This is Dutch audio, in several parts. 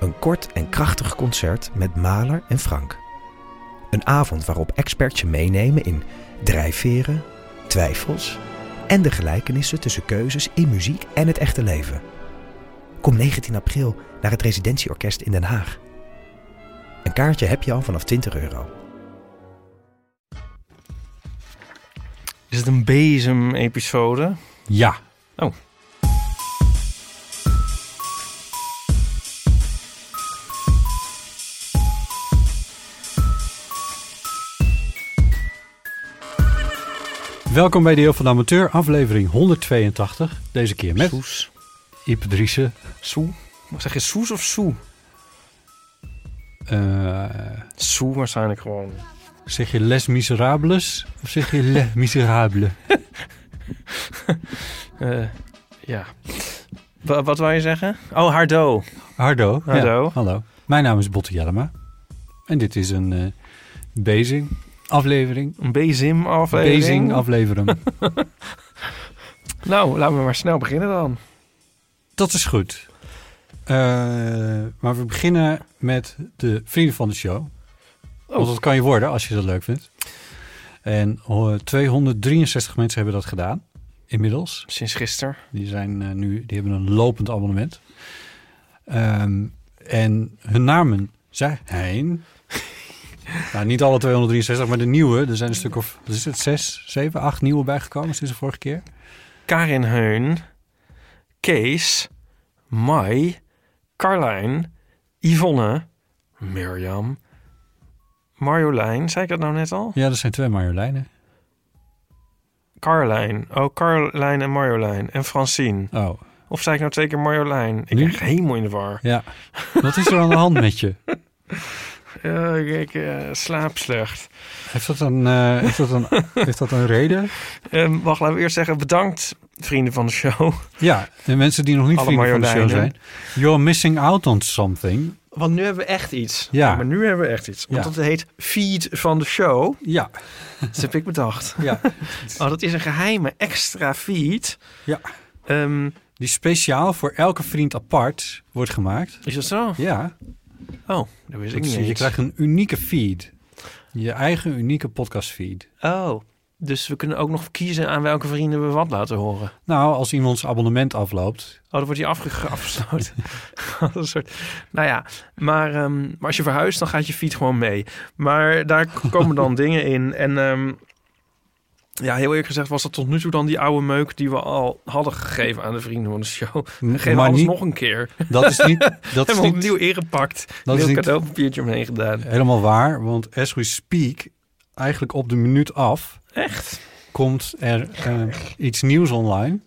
Een kort en krachtig concert met Maler en Frank. Een avond waarop experts je meenemen in drijfveren, twijfels en de gelijkenissen tussen keuzes in muziek en het echte leven. Kom 19 april naar het Residentieorkest in Den Haag. Een kaartje heb je al vanaf 20 euro. Is het een bezem-episode? Ja. Oh. Welkom bij Deel van de Amateur, aflevering 182. Deze keer met Soes. Driessen. Soe? Zeg je soes of soe? Eh, Soe waarschijnlijk gewoon. zeg je Les Miserables of zeg je Les Miserables? Eh, ja. Wa- wat wou je zeggen? Oh, Hardo. Hardo. ja. Hardo. hallo. Mijn naam is Botte Jellema. En dit is een eh Bezing aflevering. Een bezem aflevering. Bezing aflevering. Nou, laten we maar snel beginnen dan. Dat is goed. Eh, maar we beginnen met de vrienden van de show. Want dat kan je worden als je dat leuk vindt. En eh, 263 mensen hebben dat gedaan. Inmiddels. Sinds gisteren. Die, zijn, eh, nu, die hebben een lopend abonnement. Ehm, en hun namen zijn... nou, niet alle 263, maar de nieuwe. Er zijn een stuk of, wat is het, zes, zeven, acht nieuwe bijgekomen sinds de vorige keer. Karin Heun. Kees. Mai. Carlijn. Yvonne. Mirjam. Marjolein. Zei ik dat nou net al? Ja, er zijn twee Marjoleinen. Carlijn. Oh, Carlijn en Marjolein. En Francine. Oh, Of zei ik nou twee keer Marjolein? Ik Nu? ben helemaal in de war. ja. Wat is er aan de hand met je? Ja, ik, eh, slaap slecht. Heeft dat een, heeft dat een, heeft dat een reden? Ehm, wacht, laten we eerst zeggen bedankt, vrienden van de show. Ja, de mensen die nog niet Alle vrienden van de show zijn. You're missing out on something. Want nu hebben we echt iets. Ja. maar nu hebben we echt iets. Want Ja. dat heet feed van de show. Ja, Dat heb ik bedacht. ja. Oh, dat is een geheime extra feed. Ja. Ehm, Die speciaal voor elke vriend apart wordt gemaakt. is dat zo? Ja, Oh, dat wist ik niet je krijgt een unieke feed. Je eigen unieke podcast feed. Oh, dus we kunnen ook nog kiezen aan welke vrienden we wat laten horen. Nou, als iemands abonnement afloopt. Oh, dan wordt hij afge- afgesloten. een soort, nou ja, maar, ehm, maar als je verhuist, dan gaat je feed gewoon mee. Maar daar komen dan dingen in. En ehm, ja, heel eerlijk gezegd was dat tot nu toe dan die oude meuk die we al hadden gegeven aan de vrienden van de show. We geven maar alles niet, nog een keer. dat is niet, dat is niet opnieuw ingepakt. dat een is niet cadeaupapiertje omheen gedaan. helemaal waar. Want as we speak, eigenlijk op de minuut af, Echt? komt er eh, iets nieuws online.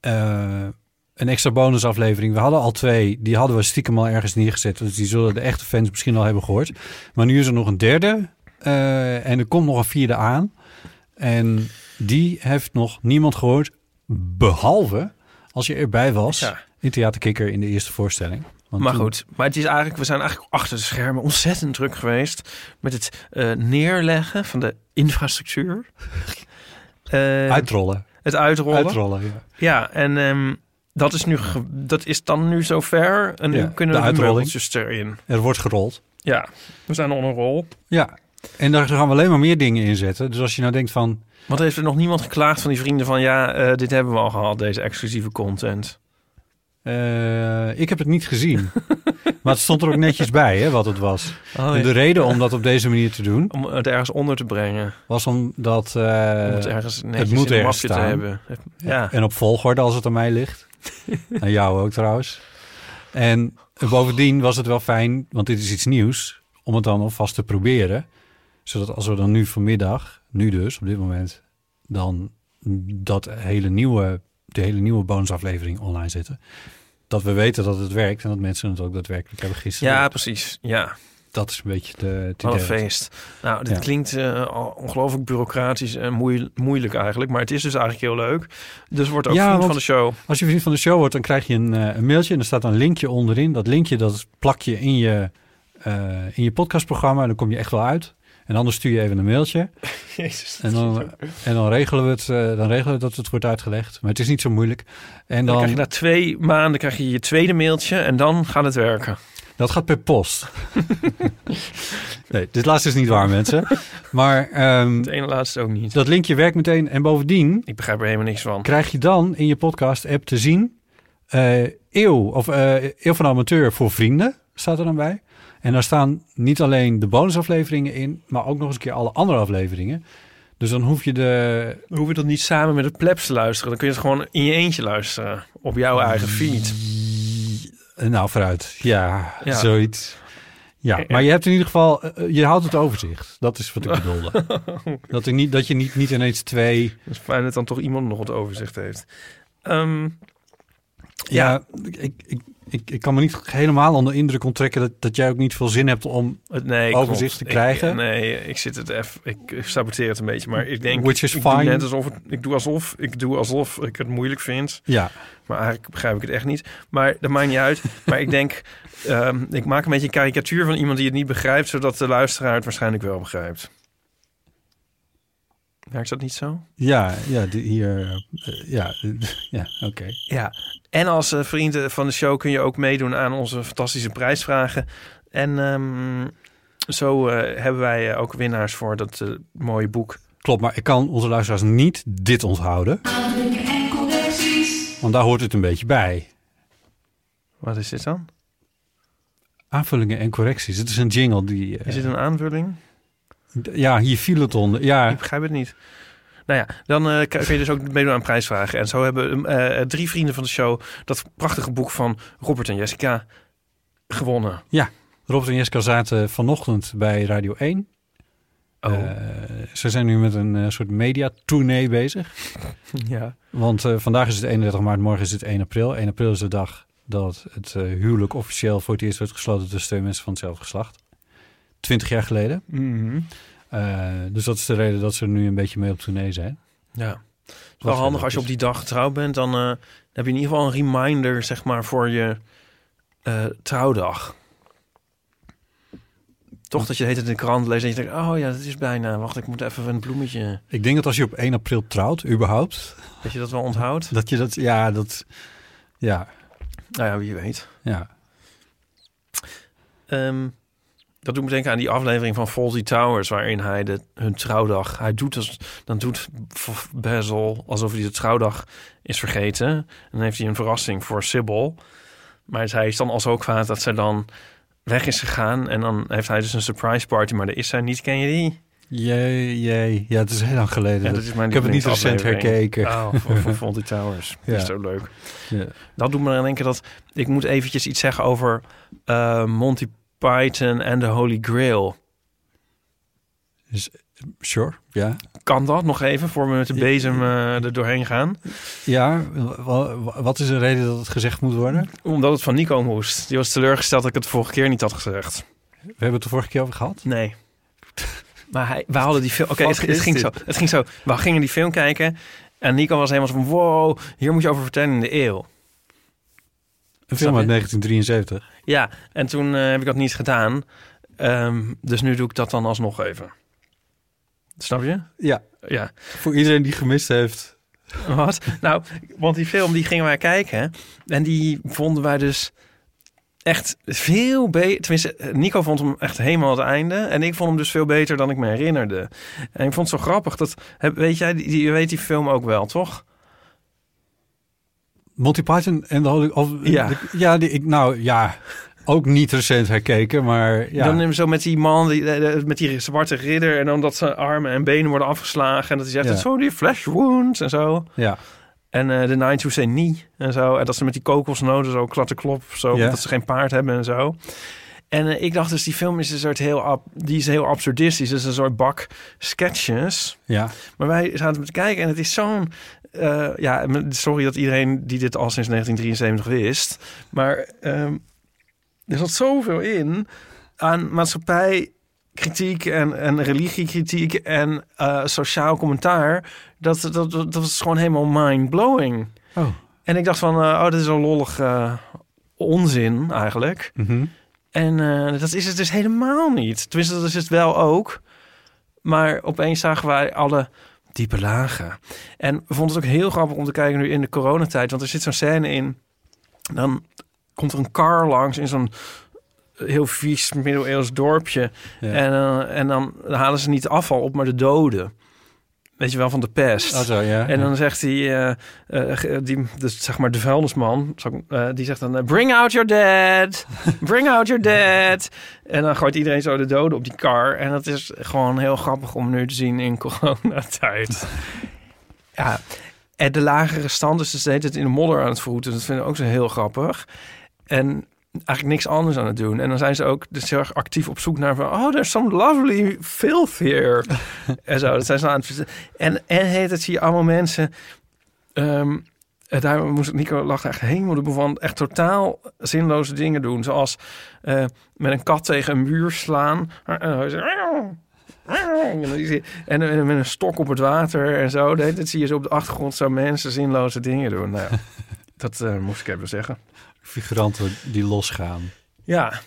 Eh, een extra bonusaflevering. We hadden al twee. Die hadden we stiekem al ergens neergezet. Dus die zullen de echte fans misschien al hebben gehoord. Maar nu is er nog een derde. Eh, en er komt nog een vierde aan. En die heeft nog niemand gehoord. Behalve als je erbij was Ja. in Theaterkikker in de eerste voorstelling. Want Maar toen- goed, maar het is eigenlijk, we zijn eigenlijk achter de schermen ontzettend druk geweest met het eh, neerleggen van de infrastructuur. Uitrollen. het uitrollen. Uitrollen, ja. Ja, en ehm, dat, is nu dat is dan nu zover. En Ja, nu kunnen de we de uitrolling. meubeltjes erin. Er wordt gerold. Ja, we zijn on een rol. Ja. En daar gaan we alleen maar meer dingen in zetten. Dus als je nou denkt van... Want heeft er nog niemand geklaagd van die vrienden van... ja, eh, dit hebben we al gehad, deze exclusieve content. eh, ik heb het niet gezien. maar het stond er ook netjes bij, hè, wat het was. Oh, de reden om dat op deze manier te doen... Om het ergens onder te brengen. was omdat... eh, Om het ergens netjes moet ergens mapje te staan. hebben. Ja. En op volgorde als het aan mij ligt. aan jou ook trouwens. En bovendien was het wel fijn, want dit is iets nieuws... om het dan alvast te proberen. Zodat als we dan nu vanmiddag, nu dus op dit moment... dan dat hele nieuwe, de hele nieuwe bonusaflevering online zetten... dat we weten dat het werkt en dat mensen het ook daadwerkelijk hebben gisteren. Ja, precies. Ja, Dat is een beetje de, wat een feest. Nou, dit Ja. klinkt eh, ongelooflijk bureaucratisch en moei- moeilijk eigenlijk. Maar het is dus eigenlijk heel leuk. Dus wordt ook Ja, vriend van de show. Als je vriend van de show wordt, dan krijg je een, eh, een mailtje en er staat een linkje onderin. Dat linkje dat plak je in je, eh, in je podcastprogramma en dan kom je echt wel uit. En anders stuur je even een mailtje. Jezus. En dan, en dan regelen we het, eh, dan regelen we dat het wordt uitgelegd. Maar het is niet zo moeilijk. En Dan, dan, krijg je na twee maanden krijg je je tweede mailtje en dan gaat het werken. dat gaat per post. nee, dit laatste is niet waar, mensen. Maar ehm, Het ene laatste ook niet. dat linkje werkt meteen. En bovendien Ik begrijp er helemaal niks van. krijg je dan in je podcast-app te zien... eh, eeuw, of eh eeuw van Amateur voor vrienden, staat er dan bij. En daar staan niet alleen de bonusafleveringen in... maar ook nog eens een keer alle andere afleveringen. Dus dan hoef je de... Dan hoef je dat niet samen met het plebs te luisteren. Dan kun je het gewoon in je eentje luisteren. Op jouw eigen feed. Nou, vooruit. Ja, Ja. zoiets. Ja, Ja. maar je hebt in ieder geval... eh, je houdt het overzicht. Dat is wat ik bedoelde. dat, er niet, dat je niet, niet ineens twee... Het is fijn dat dan toch iemand nog het overzicht heeft. Ehm, Ja, ik, ik, ik, ik kan me niet helemaal onder indruk onttrekken... dat, dat jij ook niet veel zin hebt om... het- nee, Overzicht klopt. te krijgen? Ik, nee, ik zit het even... Ik saboteer het een beetje. Maar ik denk... Which is ik doe fine. net alsof, het- ik doe alsof ik doe alsof ik het moeilijk vind. Ja, Maar eigenlijk begrijp ik het echt niet. Maar dat maakt niet uit. maar ik denk... ehm, ik maak een beetje een karikatuur van iemand die het niet begrijpt... zodat de luisteraar het waarschijnlijk wel begrijpt. Werkt dat niet zo? ja, ja, die, hier... eh, ja, ja oké. Ja, en als eh, vrienden van de show kun je ook meedoen aan onze fantastische prijsvragen. En ehm, zo eh, hebben wij ook winnaars voor dat mooie boek. Klopt, maar ik kan onze luisteraars niet dit onthouden. Want daar hoort het een beetje bij. Wat is dit dan? Aanvullingen en correcties. Het is een jingle die... Is dit een aanvulling? Ja, hier viel het onder. Ja, Ik begrijp het niet. Nou ja, dan eh, kun je dus ook meedoen aan prijsvragen. En zo hebben eh, drie vrienden van de show dat prachtige boek van Robert en Jessica gewonnen. Robert en Jessica zaten vanochtend bij Radio 1. Oh, Eh, ze zijn nu met een soort media-tournee bezig. ja. Want vandaag is het 31 maart, morgen is het 1 april. 1 april is de dag dat het huwelijk officieel voor het eerst werd gesloten tussen twee mensen van hetzelfde geslacht. 20 jaar geleden. Mhm. Eh, dus dat is de reden dat ze er nu een beetje mee op tournee zijn. Ja. Het is wel handig als je op die dag getrouwd bent. Dan eh, heb je in ieder geval een reminder, zeg maar, voor je eh, trouwdag. Toch dat je het in de krant leest en je denkt... oh ja, dat is bijna. Wacht, ik moet even een bloemetje... Ik denk dat als je op 1 april trouwt, überhaupt, Dat je dat wel onthoudt. dat je dat, ja, dat, ja, Nou ja, wie weet. ja. Ehm, dat doet me denken aan die aflevering van Fawlty Towers... waarin hij de, hun trouwdag... Hij doet als, dan doet Basil alsof hij de trouwdag is vergeten. En dan heeft hij een verrassing voor Sybil. Maar hij is dan al zo kwaad dat zij dan weg is gegaan. En dan heeft hij dus een surprise party, maar daar is zij niet. Ken je die? Jee, jee. Ja, het is heel lang geleden. Ja, dat is mijn ik heb het niet recent herkeken. Oh, Fawlty Towers. Ja. Dat is zo leuk. Ja. Dat doet me dan denken dat... Ik moet eventjes iets zeggen over eh, Monty Python en de Holy Grail. Sure, ja. Kan dat nog even, voor we met de bezem eh, er doorheen gaan? Ja, wa- wa- wat is de reden dat het gezegd moet worden? Omdat het van Nico moest. Die was teleurgesteld dat ik het de vorige keer niet had gezegd. We hebben het de vorige keer over gehad. Nee. Maar hij, we hadden die film... Oké, het, het is ging zo. Het ging zo. We gingen die film kijken. En Nico was helemaal zo van... Wow, hier moet je over vertellen in de eeuw. Een film uit je? 1973. Ja, en toen eh, heb ik dat niet gedaan. Ehm, dus nu doe ik dat dan alsnog even. Snap je? Ja, Ja. voor iedereen die gemist heeft. Wat? Nou, want die film die gingen wij kijken. En die vonden wij dus echt veel beter. Tenminste, Nico vond hem echt helemaal het einde. En ik vond hem dus veel beter dan ik me herinnerde. En ik vond het zo grappig. Dat, weet jij, die, je weet die film ook wel, toch? Monty Python en de Holy... Of, Ja. de- ja, die, ik, nou ja, ook niet recent herkeken, maar ja. Dan neem je zo met die man, die, met die zwarte ridder. En dan dat zijn armen en benen worden afgeslagen. En dat hij zegt, Ja. zo die flesh wounds en zo. ja. En eh, de Nine to Say Nie en zo. En dat ze met die kokosnoten zo klatte klop. Zo, Ja. Dat ze geen paard hebben en zo. En eh, ik dacht dus, die film is een soort heel, die is heel absurdistisch. Het is een soort bak sketches. Ja. Maar wij zaten te kijken en het is zo'n... eh, ja, sorry dat iedereen die dit al sinds 1973 wist. Maar ehm, er zat zoveel in aan maatschappijkritiek en, en religiekritiek en eh, sociaal commentaar. Dat, dat, dat, dat was gewoon helemaal mind-blowing. Oh. En ik dacht van, eh, oh, dit is een lollig onzin eigenlijk. Mhm. En dat is het dus helemaal niet. Tenminste, dat is het wel ook. Maar opeens zagen wij alle diepe lagen. En we vonden het ook heel grappig om te kijken nu in de coronatijd. Want er zit zo'n scène in. Dan komt er een car langs in zo'n heel vies middeleeuws dorpje. Ja. En, eh, en dan halen ze niet de afval op, maar de doden. Weet je wel, van de pest. Oh, zo, ja. En dan zegt hij, eh, eh, die, dus zeg maar de vuilnisman, ik- eh, die zegt dan, bring out your dead, bring out your dead. En dan gooit iedereen zo de doden op die car. En dat is gewoon heel grappig om nu te zien in coronatijd. ja, en de lagere stand is dus tijd in de modder aan het vroeten. Dat vinden we ook zo heel grappig. En eigenlijk niks anders aan het doen. En dan zijn ze ook dus heel erg actief op zoek naar van... oh, there's some lovely filth here. en zo, dat zijn ze aan het... En, en heet het zie je allemaal mensen... ehm, en daar moest Nico lachen echt helemaal van echt totaal zinloze dingen doen. Zoals eh, met een kat tegen een muur slaan. En, en, en, met een stok op het water en zo. Tijd zie je zo op de achtergrond zo mensen zinloze dingen doen. Nou, dat eh, moest ik even zeggen. Figuranten die losgaan. Ja,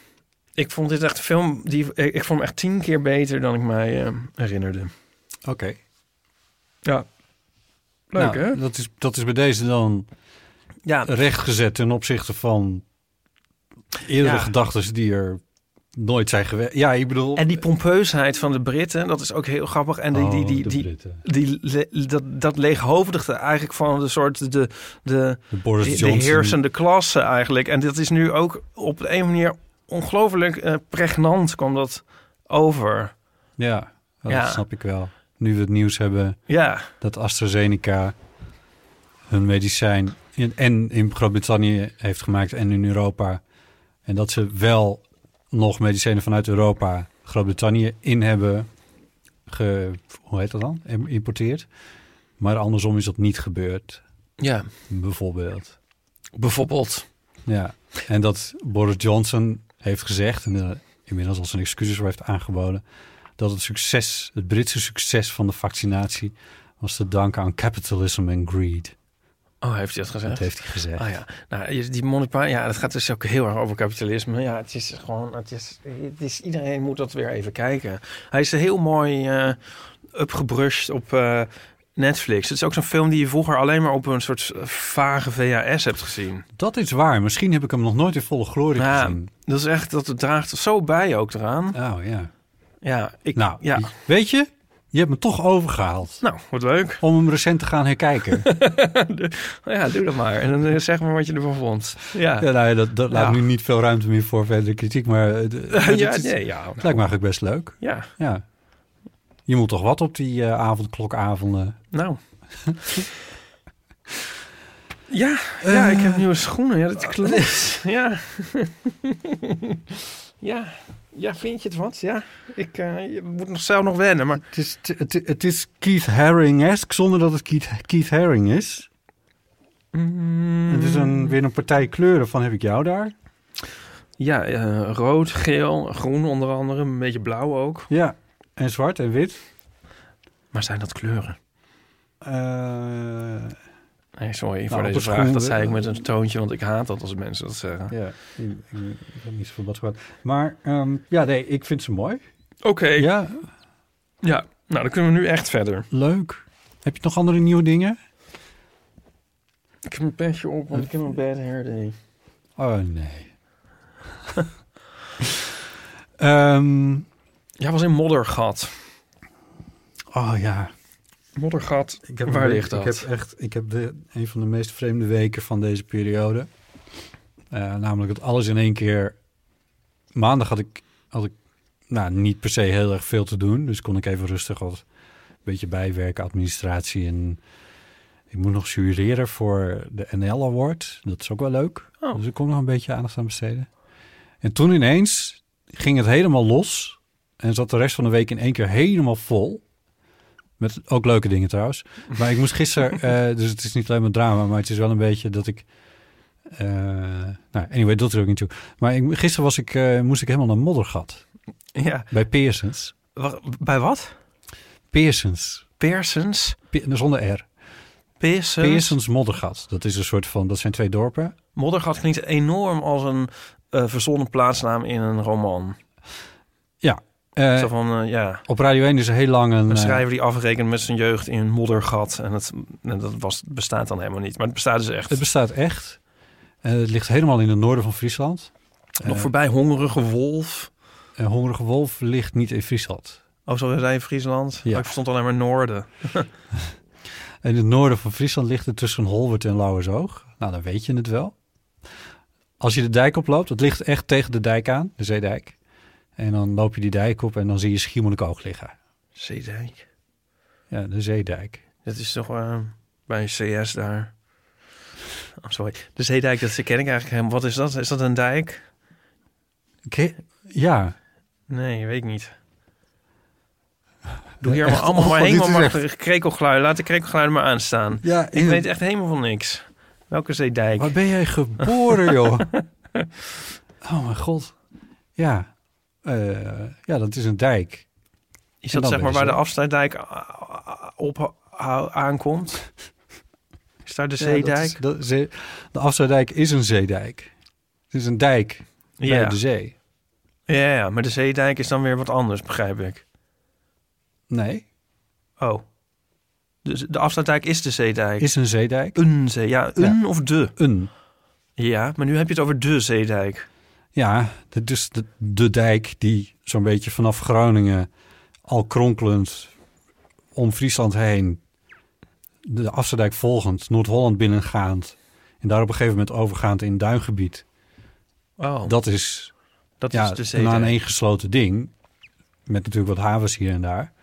ik vond dit echt een film... Die, ik, ik vond hem echt tien keer beter dan ik mij eh, herinnerde. Oké. Ja. Leuk, Nou, hè? Dat is, dat is bij deze dan Ja, rechtgezet ten opzichte van eerdere Ja. gedachten die er nooit zijn geweest. Ja, ik bedoel... en die pompeusheid van de Britten, dat is ook heel grappig. En die, die, Oh, die, de die, die, dat, dat leeghoofdigde eigenlijk van de soort de, de, De Boris de, Johnson. heersende klasse eigenlijk. En dat is nu ook op de een manier ongelooflijk eh, pregnant kwam dat over. Ja, dat Ja. snap ik wel. Nu we het nieuws hebben Ja, dat AstraZeneca hun medicijn in, en in Groot-Brittannië heeft gemaakt en in Europa. En dat ze wel nog medicijnen vanuit Europa Groot-Brittannië in hebben ge, hoe heet dat dan? Geïmporteerd. Maar andersom is dat niet gebeurd, ja. bijvoorbeeld. bijvoorbeeld. Ja, en dat Boris Johnson heeft gezegd, en er inmiddels al zijn excuses voor heeft aangeboden, dat het succes, het Britse succes van de vaccinatie was te danken aan capitalism en greed. Oh, heeft hij dat gezegd? Dat heeft hij gezegd. Ah ja, nou, die Python, ja, dat gaat dus ook heel erg over kapitalisme. Ja, het is gewoon, het is, het is, iedereen moet dat weer even kijken. Hij is heel mooi eh upgebrushed op eh, Netflix. Het is ook zo'n film die je vroeger alleen maar op een soort vage VHS hebt gezien. Dat is waar. Misschien heb ik hem nog nooit in volle glorie gezien. Dat is echt, dat draagt zo bij ook eraan. Oh ja. Ja, ik, Nou, ja. weet je, je hebt me toch overgehaald Nou, wat leuk. om hem recent te gaan herkijken. Ja, doe dat maar. En dan eh, zeg maar wat je ervan vond. Ja, ja, nou ja, dat, dat laat nu niet veel ruimte meer voor verdere kritiek, maar eh, ja, nee, ja. nou, lijkt me eigenlijk best leuk. Ja, Ja. Je moet toch wat op die eh, avondklokavonden. nou. Ja, ja, ik heb nieuwe schoenen. Ja, dat klopt. Ja. ja. Ja, vind je het wat? Ja. Ik eh, je moet nog zelf nog wennen, maar... Het is, het, het is Keith Haring-esque zonder dat het Keith, Keith Haring is. Mm, Het is een, weer een partij kleuren van heb ik jou daar. Ja, eh, rood, geel, groen onder andere. Een beetje blauw ook. Ja. En zwart en wit. Maar zijn dat kleuren? Eh, Nee, sorry voor op deze vraag. Dat zei ik met een toontje, want ik haat dat als mensen dat zeggen. ja, ik, ik, ik heb niet zoveel wat gehad. Maar ehm, ja, nee, ik vind ze mooi. Oké. Ja, Ja, nou dan kunnen we nu echt verder. leuk. Heb je nog andere nieuwe dingen? Ik heb mijn petje op, want ik heb een bad hair day. Oh nee. Ehm, Ja, was in Moddergat. oh ja. Moddergat, Ik heb waar ligt dat? Ik heb echt ik heb de, een van de meest vreemde weken van deze periode. Eh, namelijk dat alles in één keer. Maandag had ik, had ik nou, niet per se heel erg veel te doen. Dus kon ik even rustig wat een beetje bijwerken, administratie. En ik moet nog jureren voor de NL Award. Dat is ook wel leuk. Oh. Dus ik kon nog een beetje aandacht aan besteden. En toen ineens ging het helemaal los. En zat de rest van de week in één keer helemaal vol. Met ook leuke dingen trouwens. Maar ik moest gisteren, eh, dus het is niet alleen maar drama, maar het is wel een beetje dat ik. eh nou, anyway, dat er ook niet toe. Maar ik, gisteren was ik, eh, moest ik helemaal naar Moddergat. Ja. Bij Pearsons. Bij wat? Pearsons. Pearsons? Pe- zonder R. Pearsons? Pearsons Moddergat. Dat is een soort van, dat zijn twee dorpen. Moddergat klinkt enorm als een verzonnen plaatsnaam in een roman. Eh, Zo van, eh, ja, op Radio 1 is er heel lang een... een eh, schrijver die afrekent met zijn jeugd in een moddergat. En, het, en dat was, bestaat dan helemaal niet. Maar het bestaat dus echt. het bestaat echt. Eh, het ligt helemaal in het noorden van Friesland. Nog voorbij Hongerige Wolf. En Hongerige Wolf ligt niet in Friesland. Oh, zo zei je Friesland? Ja. Oh, ik verstond alleen maar Noorden. In het noorden van Friesland ligt het tussen Holwert en Lauwersoog. Nou, dan weet je het wel. Als je de dijk oploopt, het ligt echt tegen de dijk aan, de zeedijk. En dan loop je die dijk op en dan zie je Schiermonnikoog liggen. Zeedijk. Ja, de zeedijk. Dat is toch eh, bij CS daar. Oh, sorry. De Zeedijk, dat ken ik eigenlijk helemaal. Wat is dat? Is dat een dijk? Oké, Ja, Nee, weet ik niet. Doe hier Echt, maar allemaal maar oh, helemaal maar krekelgeluiden. Laat de krekelgeluiden maar aanstaan. ja Ik weet echt helemaal van niks. Welke zeedijk? Waar ben jij geboren, joh? oh mijn god. Ja. Eh, ja, dat is een dijk. Is dat zeg maar waar de afsluitdijk ah, op hou- aankomt? Is daar de Ja, dat zeedijk? is- dat zee- de afsluitdijk is een zeedijk. Het is een dijk bij Ja. de zee. Ja, ja, maar de zeedijk is dan weer wat anders, begrijp ik. Nee, Oh. Dus de afsluitdijk is de zeedijk. is een zeedijk. een zee. Ja, een of de. Een. Ja, maar nu heb je het over de zeedijk. Ja, is de, de dijk die zo'n beetje vanaf Groningen al kronkelend om Friesland heen, de Afsterdijk volgend, Noord-Holland binnengaand en daar op een gegeven moment overgaand in duingebied. Oh, dat, is dat ja, is een aaneengesloten ding, met natuurlijk wat havens hier en daar.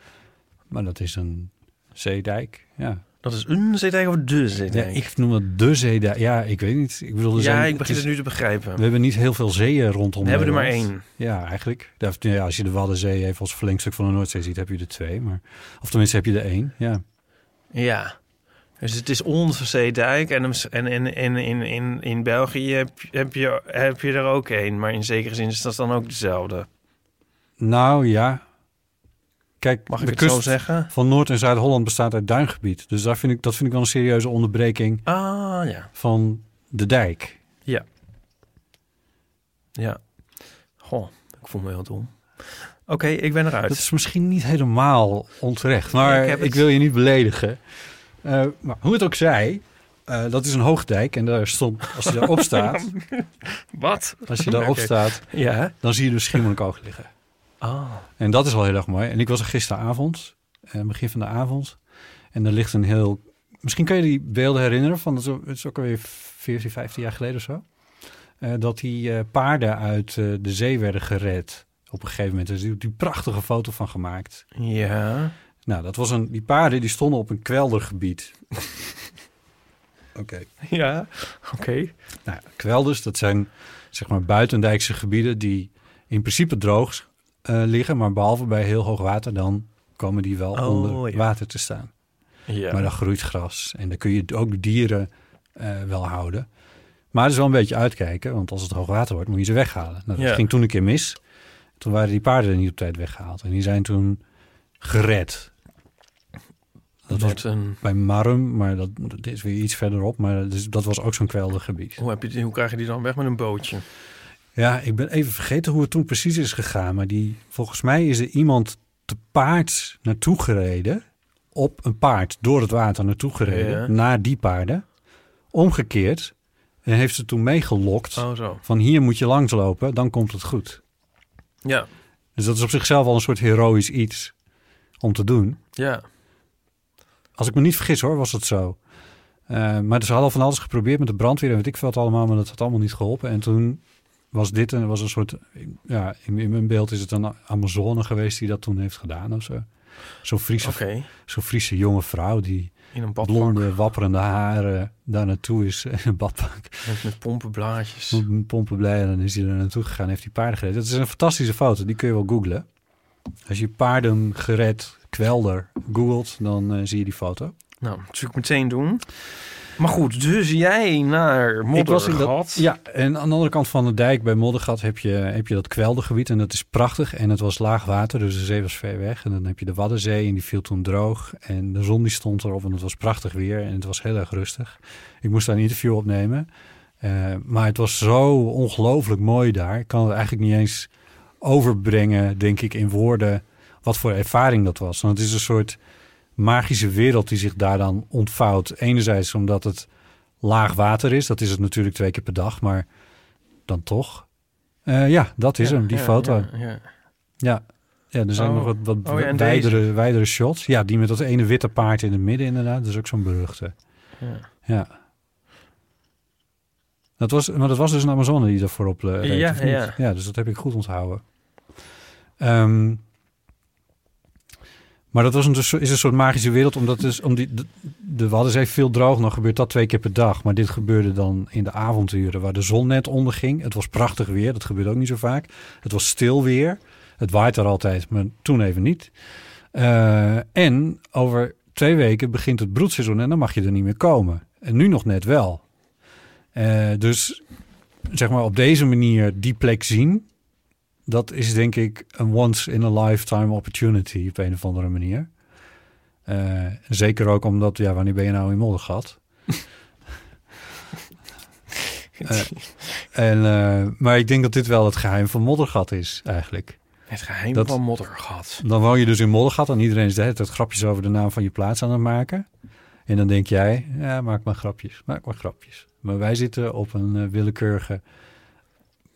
Maar dat is een zeedijk, ja. Dat is een zeedijk of de ja zeedijk? ik noem het de zeedijk. Ja, ik weet niet. Ik bedoel, er ja, zijn, ik begin is- het nu te begrijpen. We hebben niet heel veel zeeën rondom We hebben er maar één. Ja, eigenlijk. Ja, ja, als je de Waddenzee even als verlengstuk van de Noordzee ziet, heb je er twee. Maar, of tenminste heb je er één, ja. Ja. Dus het is onze zeedijk. En, hem- en, en, en in, in, in België heb, heb, je, heb je er ook één. Maar in zekere zin is dat dan ook dezelfde. Nou ja. Kijk, Mag ik de het kust zo zeggen? van Noord- en Zuid-Holland bestaat uit duingebied. Dus daar vind ik, dat vind ik wel een serieuze onderbreking Ah, ja. van de dijk. Ja. Goh, ik voel me heel dom. Oké, ik ben eruit. Dat is misschien niet helemaal onterecht, maar Ik ik, wil je niet beledigen. Eh, maar hoe het ook zij, eh, dat is een hoogdijk en daar stond, als je daarop staat, Wat? als je daarop Oké. staat, Ja. dan zie je dus Schiermonnikoog liggen. Ah. En dat is wel heel erg mooi. En ik was er gisteravond, eh, begin van de avond. En er ligt een heel... Misschien kun je die beelden herinneren van... Het is ook alweer 14, 15 jaar geleden of zo. Eh, dat die eh, paarden uit de zee werden gered. Op een gegeven moment. Er is die, die prachtige foto van gemaakt. Ja. Nou, dat was een... Die paarden die stonden op een kweldergebied. Oké. Ja. Oké. Nou, kwelders, dat zijn zeg maar buitendijkse gebieden... die in principe droog liggen. Maar behalve bij heel hoog water... dan komen die wel Oh, onder ja. water te staan. Ja. Maar dan groeit gras. En dan kun je ook dieren eh, wel houden. Maar er is wel een beetje uitkijken. Want als het hoog water wordt, moet je ze weghalen. Nou, dat Ja. ging toen een keer mis. Toen waren die paarden er niet op tijd weggehaald. En die zijn toen gered. Dat was een... bij Marum, maar dat, dat is weer iets verderop. Maar dat, is- dat was ook zo'n kweldergebied. Hoe, heb je, die- hoe krijg je die dan weg met een bootje? Ja, ik ben even vergeten hoe het toen precies is gegaan. Maar die, volgens mij is er iemand te paard naartoe gereden. Op een paard door het water naartoe gereden. Ja. Naar die paarden. Omgekeerd. En heeft ze toen meegelokt. Oh, zo. Van hier moet je langslopen, dan komt het goed. Ja. Dus dat is op zichzelf al een soort heroïsch iets om te doen. Ja. Als ik me niet vergis hoor, was het zo. Eh, maar ze hadden van alles geprobeerd met de brandweer en weet ik veel wat allemaal, maar dat had allemaal niet geholpen. En toen was dit en was een soort, ja, in, in mijn beeld is het een Amazone geweest die dat toen heeft gedaan of zo. Zo'n Friese, zo'n Friese jonge vrouw die in een badpak blonde, wapperende haren daar naartoe is in een badpak. met, met pompenblaadjes. Een pompen blij en dan is hij er naartoe gegaan heeft hij paarden gered. Dat is een fantastische foto, die kun je wel googlen. Als je paarden gered kwelder googelt, dan eh, zie je die foto. Nou, dat ik meteen doen. Maar goed, dus jij naar Ik was in Moddergat. dat, ja, en aan de andere kant van de dijk bij Moddergat heb je, heb je dat kweldergebied en dat is prachtig. En het was laag water, dus de zee was ver weg. En dan heb je de Waddenzee en die viel toen droog. En de zon die stond erop en het was prachtig weer en het was heel erg rustig. Ik moest daar een interview opnemen. Eh, maar het was zo ongelooflijk mooi daar. Ik kan het eigenlijk niet eens overbrengen, denk ik, in woorden wat voor ervaring dat was. Want het is een soort magische wereld die zich daar dan ontvouwt. Enerzijds omdat het laag water is. Dat is het natuurlijk twee keer per dag, maar dan toch. Eh, ja, dat is Ja, hem, die ja, foto. Ja. Ja, ja. Er zijn Oh. nog wat, wat Oh wijdere, wijdere shots. Ja, die met dat ene witte paard in het midden inderdaad. Dat is ook zo'n beruchte. Ja. Ja. Dat was, maar dat was dus een Amazone die daarvoor op eh, reed, Ja, ja. ja, dus dat heb ik goed onthouden. Ehm, maar dat was een, is een soort magische wereld, omdat dus, om die, de, de Waddenzee veel droog, nog gebeurt dat twee keer per dag. Maar dit gebeurde dan in de avonduren waar de zon net onderging. Het was prachtig weer, dat gebeurt ook niet zo vaak. Het was stil weer. Het waait er altijd, maar toen even niet. Eh, en over twee weken begint het broedseizoen en dan mag je er niet meer komen. En nu nog net wel. Eh, dus zeg maar op deze manier die plek zien, dat is denk ik een once in a lifetime opportunity op een of andere manier. Eh, zeker ook omdat, ja, wanneer ben je nou in Moddergat? Eh, en, eh, maar ik denk dat dit wel het geheim van Moddergat is, eigenlijk. Het geheim Dat- van Moddergat. Dan woon je dus in Moddergat en iedereen is de hele tijd grapjes over de naam van je plaats aan het maken. En dan denk jij, ja, maak maar grapjes, maak maar grapjes. Maar wij zitten op een willekeurige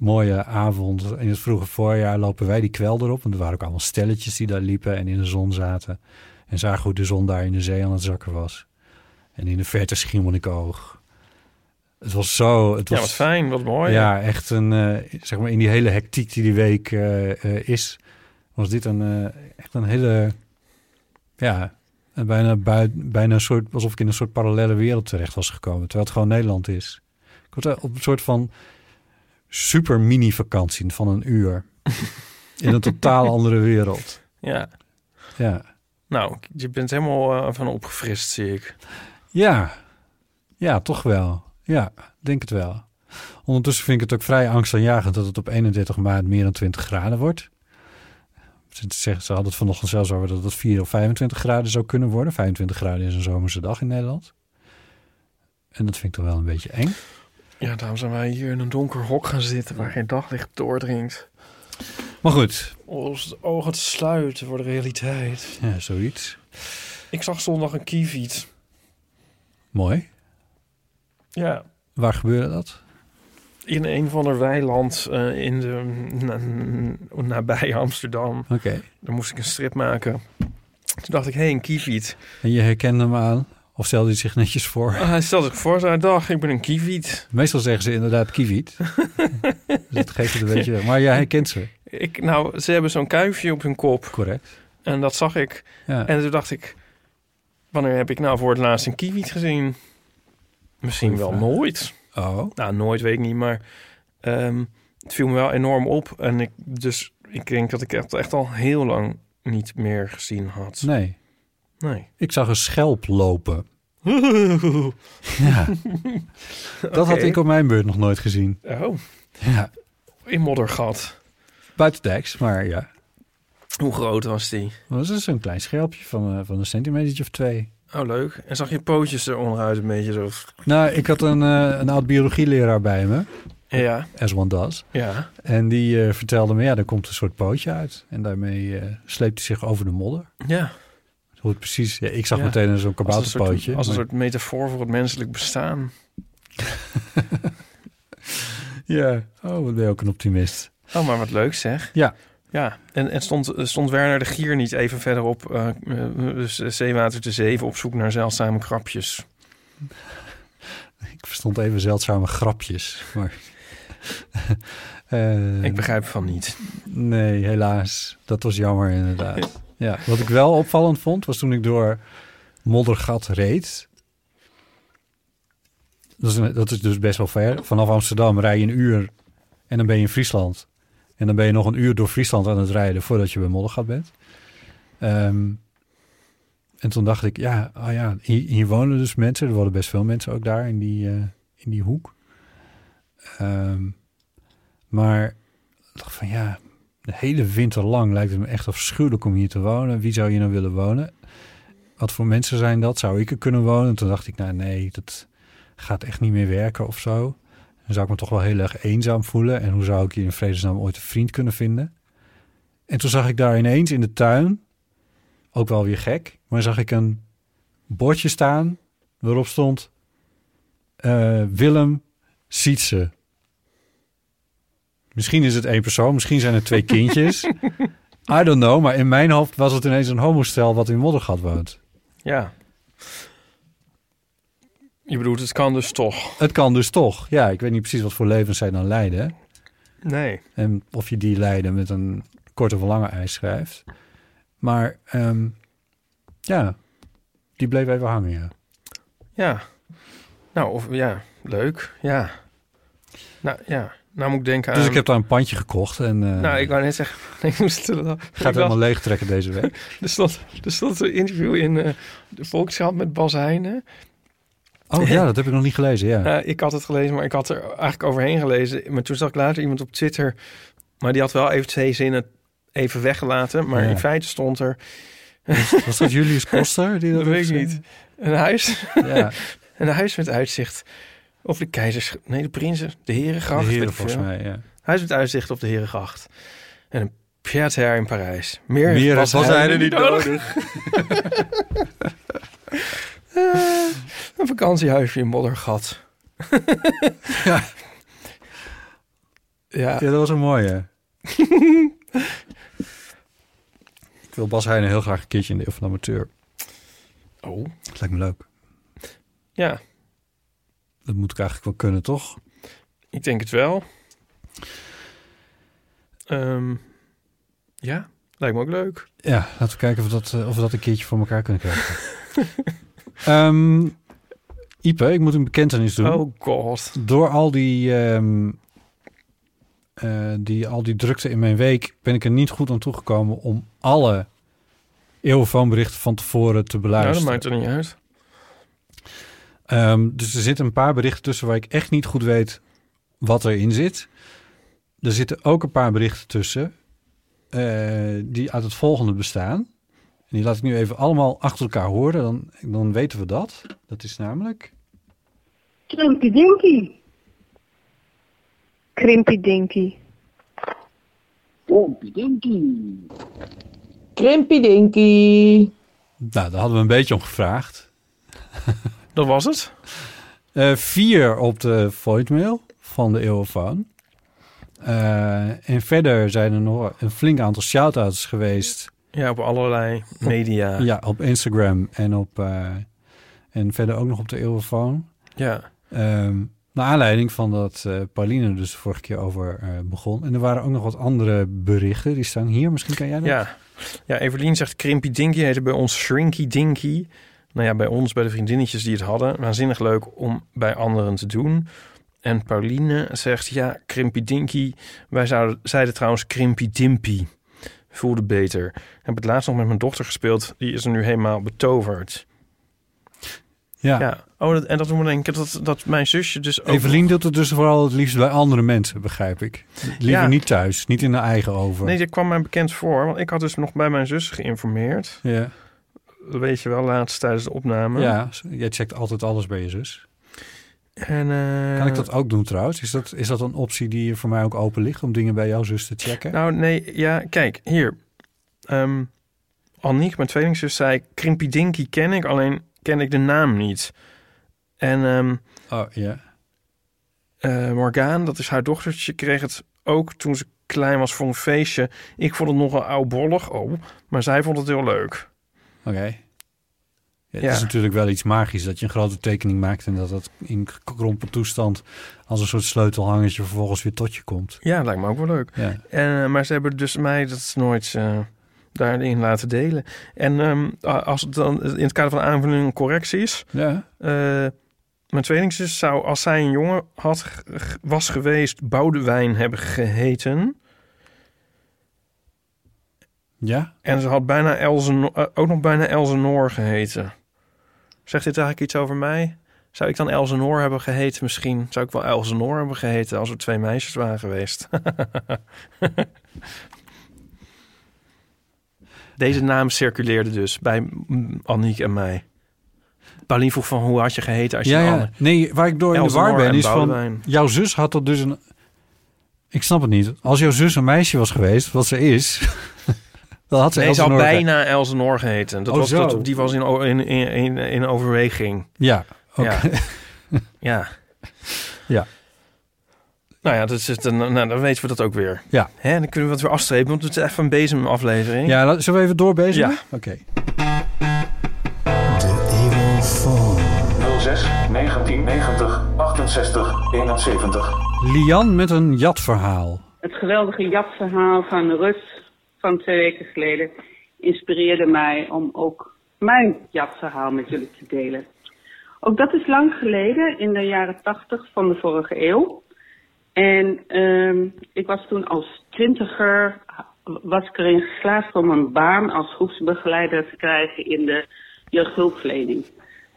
mooie avond in het vroege voorjaar lopen wij die kwelder op. En er waren ook allemaal stelletjes die daar liepen en in de zon zaten. En zagen hoe de zon daar in de zee aan het zakken was. En in de verte Schiermonnikoog. Het was zo... Het Ja, was, wat fijn, wat mooi. ja, echt een, eh, zeg maar in die hele hectiek die die week eh, eh, is, was dit een, echt een hele, ja, een bijna, bijna een soort, alsof ik in een soort parallele wereld terecht was gekomen, terwijl het gewoon Nederland is. Ik was op een soort van super mini vakantie van een uur in een totaal andere wereld. Ja. Ja, Nou, je bent helemaal eh, van opgefrist, zie ik. ja, ja, toch wel. Ja, denk het wel. Ondertussen vind ik het ook vrij angstaanjagend dat het op 31 maart meer dan 20 graden wordt. Ze, zeggen- ze hadden het vanochtend zelfs over dat het 4 of 25 graden zou kunnen worden. 25 graden is een zomerse dag in Nederland. En dat vind ik toch wel een beetje eng. Ja, daarom zijn wij hier in een donker hok gaan zitten waar geen daglicht doordringt. Maar goed, Als de ogen te sluiten voor de realiteit. ja, zoiets. Ik zag zondag een kieviet. Mooi. Ja, Waar gebeurde dat? in een van de weiland eh, in de, na- nabij Amsterdam. Oké. Daar moest ik een strip maken. Toen dacht ik, hé, hey, een kieviet. En je herkende hem aan? Of stelde hij zich netjes voor? Ah, Hij stelde zich voor, zei, dag, ik ben een kieviet. Meestal zeggen ze inderdaad kieviet. dus dat geeft het een beetje weg. Maar jij herkent ze. Ik, nou, ze hebben zo'n kuifje op hun kop. Correct. En dat zag ik. Ja. En toen dacht ik, wanneer heb ik nou voor het laatst een kieviet gezien? Misschien Goeie wel vraag. nooit. Oh. Nou, nooit weet ik niet, maar ehm, het viel me wel enorm op. En ik, dus ik denk dat ik het echt al heel lang niet meer gezien had. Nee. Nee. Ik zag een schelp lopen. Ja. Dat had ik op mijn beurt nog nooit gezien. Oh, Ja. in moddergat. Buitendijks, maar ja. Hoe groot was die? Dat is zo'n klein schelpje van, eh, van een centimeter of twee. Oh, leuk. En zag je pootjes er onderuit een beetje zo? Nou, ik had een, eh, een oud biologieleraar bij me. Ja, As one does. ja. En die eh, vertelde me, ja, er komt een soort pootje uit. En daarmee sleept hij zich over de modder. Ja, Hoe het precies... Ja, ik zag Ja. meteen zo'n als een kabouterpootje. soort, als een soort metafoor voor het menselijk bestaan. Ja. Oh, wat ben je ook een optimist. Oh, maar wat leuk zeg. Ja. Ja, en, en stond, stond Werner de Gier niet even verderop, eh, dus Zeewater te Zeven, op zoek naar zeldzame krapjes? Ik verstond even zeldzame grapjes. Maar, Eh, Ik begrijp van niet. Nee, helaas. Dat was jammer inderdaad. Ja, wat ik wel opvallend vond, was toen ik door Moddergat reed. Dat is, dat is dus best wel ver. Vanaf Amsterdam rij je een uur en dan ben je in Friesland. En dan ben je nog een uur door Friesland aan het rijden voordat je bij Moddergat bent. Ehm, en toen dacht ik, ja, oh ja hier, wonen dus mensen. Er wonen best veel mensen ook daar in die, eh, in die hoek. Ehm, maar ik dacht van ja, de hele winter lang lijkt het me echt afschuwelijk om hier te wonen. Wie zou hier nou willen wonen? Wat voor mensen zijn dat? Zou ik er kunnen wonen? Toen dacht ik, nou nee, dat gaat echt niet meer werken of zo. Dan zou ik me toch wel heel erg eenzaam voelen. En hoe zou ik hier in vredesnaam ooit een vriend kunnen vinden? En toen zag ik daar ineens in de tuin, ook wel weer gek, maar zag ik een bordje staan waarop stond eh, Willem Sietse. Misschien is het één persoon, misschien zijn het twee kindjes. I don't know, maar in mijn hoofd was het ineens een homostel wat in Moddergat woont. Ja. Je bedoelt, het kan dus toch? Het kan dus toch. Ja, ik weet niet precies wat voor levens zij dan leiden. Nee. En of je die leiden met een korte of lange ijs schrijft. Maar ehm, ja, die bleef even hangen, ja. Ja. Nou, of ja, leuk. Ja. Nou, ja. Nou moet ik denken aan... Dus ik heb daar een pandje gekocht en eh Nou, ik wou net zeggen... Ik moest ga het helemaal leeg trekken deze week. Er stond, er stond een interview in eh, de Volkskrant met Bas Heijnen. Oh ja, dat heb ik nog niet gelezen, ja. Eh, ik had het gelezen, maar ik had er eigenlijk overheen gelezen. Maar toen zag ik later iemand op Twitter... Maar die had wel even twee zinnen even weggelaten. Maar Ja. in feite stond er... Was dat Julius Koster? Die Dat dat weet ik niet. Een huis? Ja, een huis met uitzicht op de keizers... Nee, de prinsen, de de herengracht. heren ik volgens mij, ja. Huis met uitzicht op de herengracht. En een pied-à-terre in Parijs. Meer, Meer was, was hij hij er niet nodig. Een vakantiehuisje in Moddergat. Ja. Ja. Ja, dat was een mooie. ik wil Bas Heijnen heel graag een keertje in de Eeuw van de Amateur. Oh. Dat lijkt me leuk. Ja, Dat moet ik eigenlijk wel kunnen, toch? ik denk het wel. Ehm, ja, lijkt me ook leuk. Ja, laten we kijken of we dat, eh, of we dat een keertje voor elkaar kunnen krijgen. Ehm Ipe, ik moet een bekentenis doen. Oh god. Door al die, ehm, eh, die, al die drukte in mijn week ben ik er niet goed aan toegekomen om alle eeuwfoonberichten van tevoren te Nou, dat beluisteren. maakt er niet uit. Ehm, dus er zitten een paar berichten tussen waar ik echt niet goed weet wat erin zit. Er zitten ook een paar berichten tussen eh, die uit het volgende bestaan. En die laat ik nu even allemaal achter elkaar horen. Dan, dan weten we dat. Dat is namelijk... Krimpy Dinky. Krimpy Dinky. Krimpy Dinky. Nou, daar hadden we een beetje om gevraagd. Dat was het. Eh, vier op de voicemail van de Eeuwenfoon. Eh en verder zijn er nog een flink aantal shout-outs geweest. Ja, op allerlei media. Ja, op Instagram en, op, eh, en verder ook nog op de Eeuwenfoon. Ja. Ehm naar aanleiding van dat eh, Pauline dus de vorige keer over begon. En er waren ook nog wat andere berichten. Die staan hier. Misschien kan jij dat? Ja. ja, Evelien zegt Krimpy Dinky heette bij ons Shrinky Dinky. Nou ja, bij ons, bij de vriendinnetjes die het hadden. Waanzinnig leuk om bij anderen te doen. En Pauline zegt, ja, Krimpy Dinky. Wij zouden, zeiden trouwens Krimpy Dimpy. Voelde beter. Ik heb het laatst nog met mijn dochter gespeeld. Die is er nu helemaal betoverd. Ja. Ja, oh, dat, en dat doet me denken dat, dat mijn zusje dus ook... Evelien doet het dus vooral het liefst bij andere mensen, begrijp ik. Liever Ja. niet thuis, niet in de eigen oven. Nee, dat kwam mij bekend voor. Want ik had dus nog bij mijn zus geïnformeerd. Ja. Weet je wel, laatst tijdens de opname. ja, jij checkt altijd alles bij je zus. En, eh, Kan ik dat ook doen trouwens? Is dat, is dat een optie die voor mij ook open ligt om dingen bij jouw zus te checken? Nou, nee, ja, kijk, hier. Ehm Anniek, mijn tweelingzus, zei... Krimpy Dinky ken ik, alleen ken ik de naam niet. En ehm Oh, ja. eh, Morgaan, dat is haar dochtertje, kreeg het ook toen ze klein was voor een feestje. Ik vond het nogal oudbollig, oh, maar zij vond het heel leuk. Oké. Het Ja. is natuurlijk wel iets magisch dat je een grote tekening maakt... en dat dat in gekrompen toestand als een soort sleutelhangertje vervolgens weer tot je komt. Ja, lijkt me ook wel leuk. Ja. En, eh, maar ze hebben dus mij dat nooit eh, daarin laten delen. En ehm, als het dan in het kader van aanvulling en correcties... Ja. eh, mijn tweelingzus zou, als zij een jongen had, was geweest, Boudewijn hebben geheten. Ja? En ze had bijna Elze, eh, ook nog bijna Elzenoor geheten. Zegt dit eigenlijk iets over mij? Zou ik dan Elzenoor hebben geheten misschien? Zou ik wel Elzenoor hebben geheten als er twee meisjes waren geweest? Deze naam circuleerde dus bij Anniek en mij. Paulien vroeg van hoe had je geheten als je Ja, ja. Nee, waar ik door in de Elsenor war ben en is van... Jouw zus had er dus een... Ik snap het niet. Als jouw zus een meisje was geweest, wat ze is... dan had ze Nee, Elsenor- bijna Elzenoor geheten. Dat Oh, was, zo. dat, die was in, in, in, in, in overweging. Ja, oké. Ja. ja. Ja. Nou ja, dat is het, nou, dan weten we dat ook weer. Ja. Hè, dan kunnen we het weer afstrepen, want het is echt een bezemaflevering. Ja, laat- zullen we even doorbezigen? Ja. Oké. 06 1990 68 71. Lian met een jatverhaal. Het geweldige jatverhaal van Rus van twee weken geleden inspireerde mij om ook mijn jatverhaal met jullie te delen. Ook dat is lang geleden, in de jaren tachtig van de vorige eeuw. En ehm, ik was toen als twintiger, was ik erin geslaagd om een baan als groepsbegeleider te krijgen in de jeugdhulpverlening.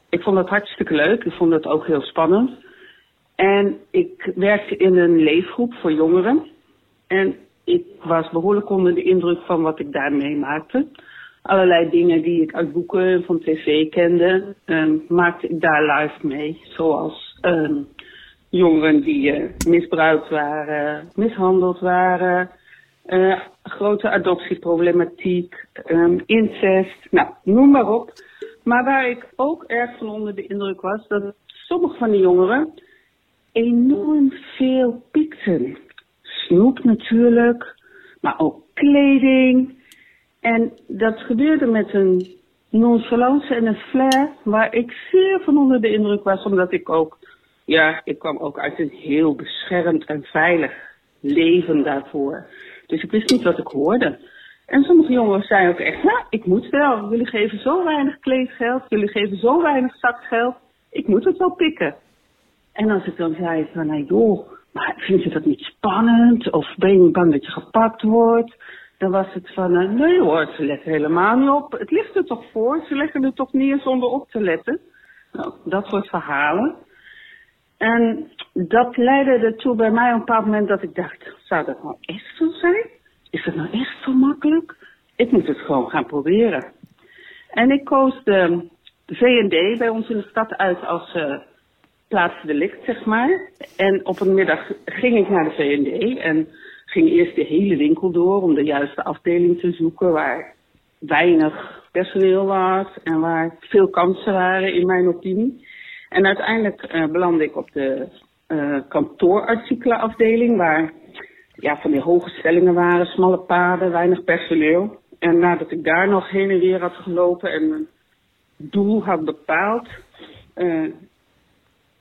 Ik vond dat hartstikke leuk, ik vond het ook heel spannend. En ik werkte in een leefgroep voor jongeren. En ik was behoorlijk onder de indruk van wat ik daar meemaakte. Allerlei dingen die ik uit boeken en van tv kende, ehm, maakte ik daar live mee. Zoals ehm, jongeren die eh, misbruikt waren, mishandeld waren, eh, grote adoptieproblematiek, ehm, incest, nou, noem maar op. Maar waar ik ook erg van onder de indruk was, dat sommige van de jongeren enorm veel piekten. Snoep natuurlijk, maar ook kleding. En dat gebeurde met een nonchalance en een flair waar ik zeer van onder de indruk was, omdat ik ook, ja, ik kwam ook uit een heel beschermd en veilig leven daarvoor. Dus ik wist niet wat ik hoorde. En sommige jongens zeiden ook echt, nou, ik moet wel. Jullie geven zo weinig kleedgeld, jullie geven zo weinig zakgeld. Ik moet het wel pikken. En als ik dan zei van, nou joh, maar vind je dat niet spannend? Of ben je bang dat je gepakt wordt? Dan was het van, eh, nee hoor, ze letten helemaal niet op. Het ligt er toch voor, ze leggen er toch neer zonder op te letten. Nou, dat soort verhalen. En dat leidde ertoe bij mij op een bepaald moment dat ik dacht, zou dat nou echt zo zijn? Is dat nou echt zo makkelijk? Ik moet het gewoon gaan proberen. En ik koos de V&D bij ons in de stad uit als eh plaatsdelict, zeg maar. En op een middag ging ik naar de V&D en ging eerst de hele winkel door om de juiste afdeling te zoeken waar weinig personeel was en waar veel kansen waren in mijn opinie. En uiteindelijk eh, belandde ik op de eh kantoorartikelenafdeling waar ja, van die hoge stellingen waren, smalle paden, weinig personeel. En nadat ik daar nog heen en weer had gelopen en mijn doel had bepaald, eh,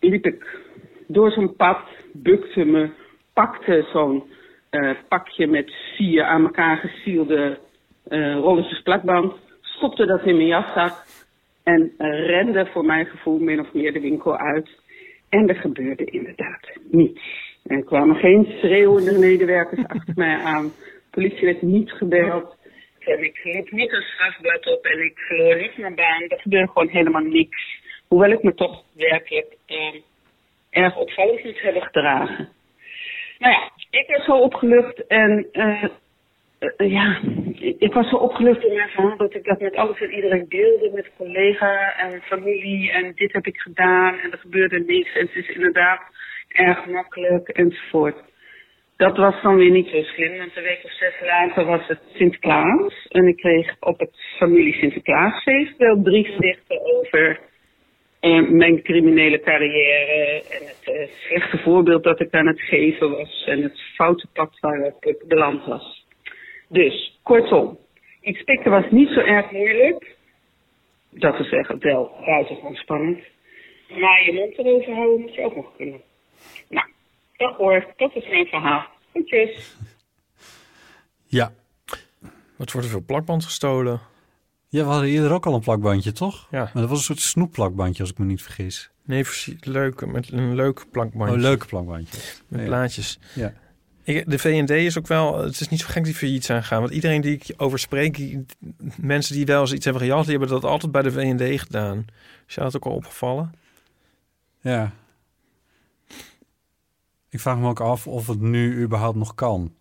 liep ik door zo'n pad, bukte me, pakte zo'n eh, pakje met vier aan elkaar gesielde eh rolletjes plakband, stopte dat in mijn jaszak en eh, rende voor mijn gevoel min of meer de winkel uit. En er gebeurde inderdaad niets. Er kwamen geen schreeuwende medewerkers achter mij aan. De politie werd niet gebeld. En ik liep niet een strafblad op en ik verloor niet mijn baan. Er gebeurde gewoon helemaal niks. Hoewel ik me toch werkelijk eh, erg opvallend moet hebben gedragen. Nou ja, ik was zo opgelucht en eh, eh, ja, ik- was zo opgelucht in mijn verhaal dat ik dat met alles en iedereen deelde, met collega en familie en dit heb ik gedaan en er gebeurde niks en het is inderdaad erg makkelijk enzovoort. Dat was dan weer niet zo slim, want een week of zes later was het Sinterklaas en ik kreeg op het familie Sinterklaasfeest wel drie gedichten over eh, mijn criminele carrière en het eh, slechte voorbeeld dat ik aan het geven was en het foute pad waarop ik beland was. Dus, kortom, iets pikken was niet zo erg moeilijk. Dat is echt wel buitengewoon spannend. Maar je mond erover houden moet je ook nog kunnen. Nou, dag hoor. Dat is mijn verhaal. Groetjes. Ja. Wat wordt er veel plakband gestolen? Ja, we hadden eerder ook al een plakbandje, toch? Ja. Maar dat was een soort snoepplakbandje, als ik me niet vergis. Nee, leuke, met een leuk plakbandje. Oh, leuke plakbandje. Met Ja. plaatjes. Ja. Ik, de V&D is ook wel... Het is niet zo gek die failliet zijn gegaan. Want iedereen die ik over spreek... die- mensen die wel eens iets hebben gejat... die hebben dat altijd bij de V&D gedaan. Is jou dat ook al opgevallen? Ja. Ik vraag me ook af of het nu überhaupt nog kan.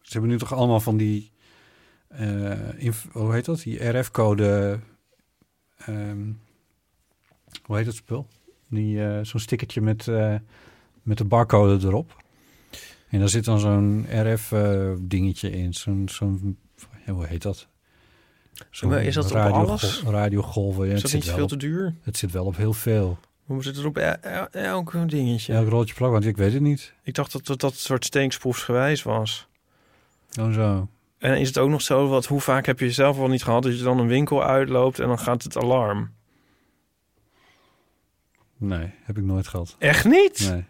Ze hebben nu toch allemaal van die... eh, hoe heet dat? Die RF-code... ehm, hoe heet het spul? Die, eh, zo'n stickertje met, eh, met de barcode erop. En daar zit dan zo'n RF-dingetje in. Zo'n... zo'n hoe heet dat? Zo'n is dat op radiogol- alles? Radiogolven. Ja, is dat niet wel veel op- te duur? Het zit wel op heel veel. Hoe zit het op el- el- elk dingetje? Elk rolletje plak, want ik weet het niet. Ik dacht dat dat, dat soort steeksproefsgewijs was. Oh zo. En is het ook nog zo, wat, hoe vaak heb je zelf wel niet gehad... dat je dan een winkel uitloopt en dan gaat het alarm? Nee, heb ik nooit gehad. Echt niet? Nee,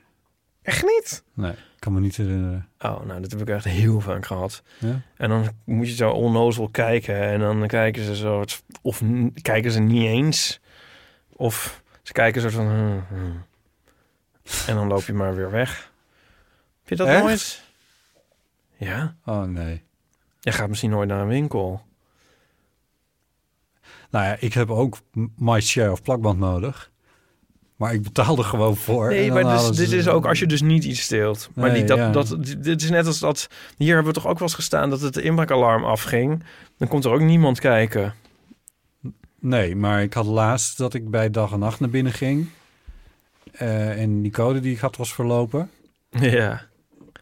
Echt niet? nee, kan me niet herinneren. Oh, nou, dat heb ik echt heel vaak gehad. Ja? En dan moet je zo onnozel kijken. En dan kijken ze zo... Of kijken ze niet eens. Of ze kijken zo van... hmm, hmm. En dan loop je maar weer weg. Heb je dat Echt? nooit? Ja. Oh nee. Je gaat misschien nooit naar een winkel. Nou ja, ik heb ook my share of plakband nodig. Maar ik betaal er gewoon voor. Nee, maar dus, dit is ook als je dus niet iets steelt. Maar Nee, die, dat, ja. dat, dit is net als dat... Hier hebben we toch ook wel eens gestaan dat het inbraakalarm afging. Dan komt er ook niemand kijken. Nee, maar ik had laatst dat ik bij dag en nacht naar binnen ging. Eh, en die code die ik had was verlopen. Ja.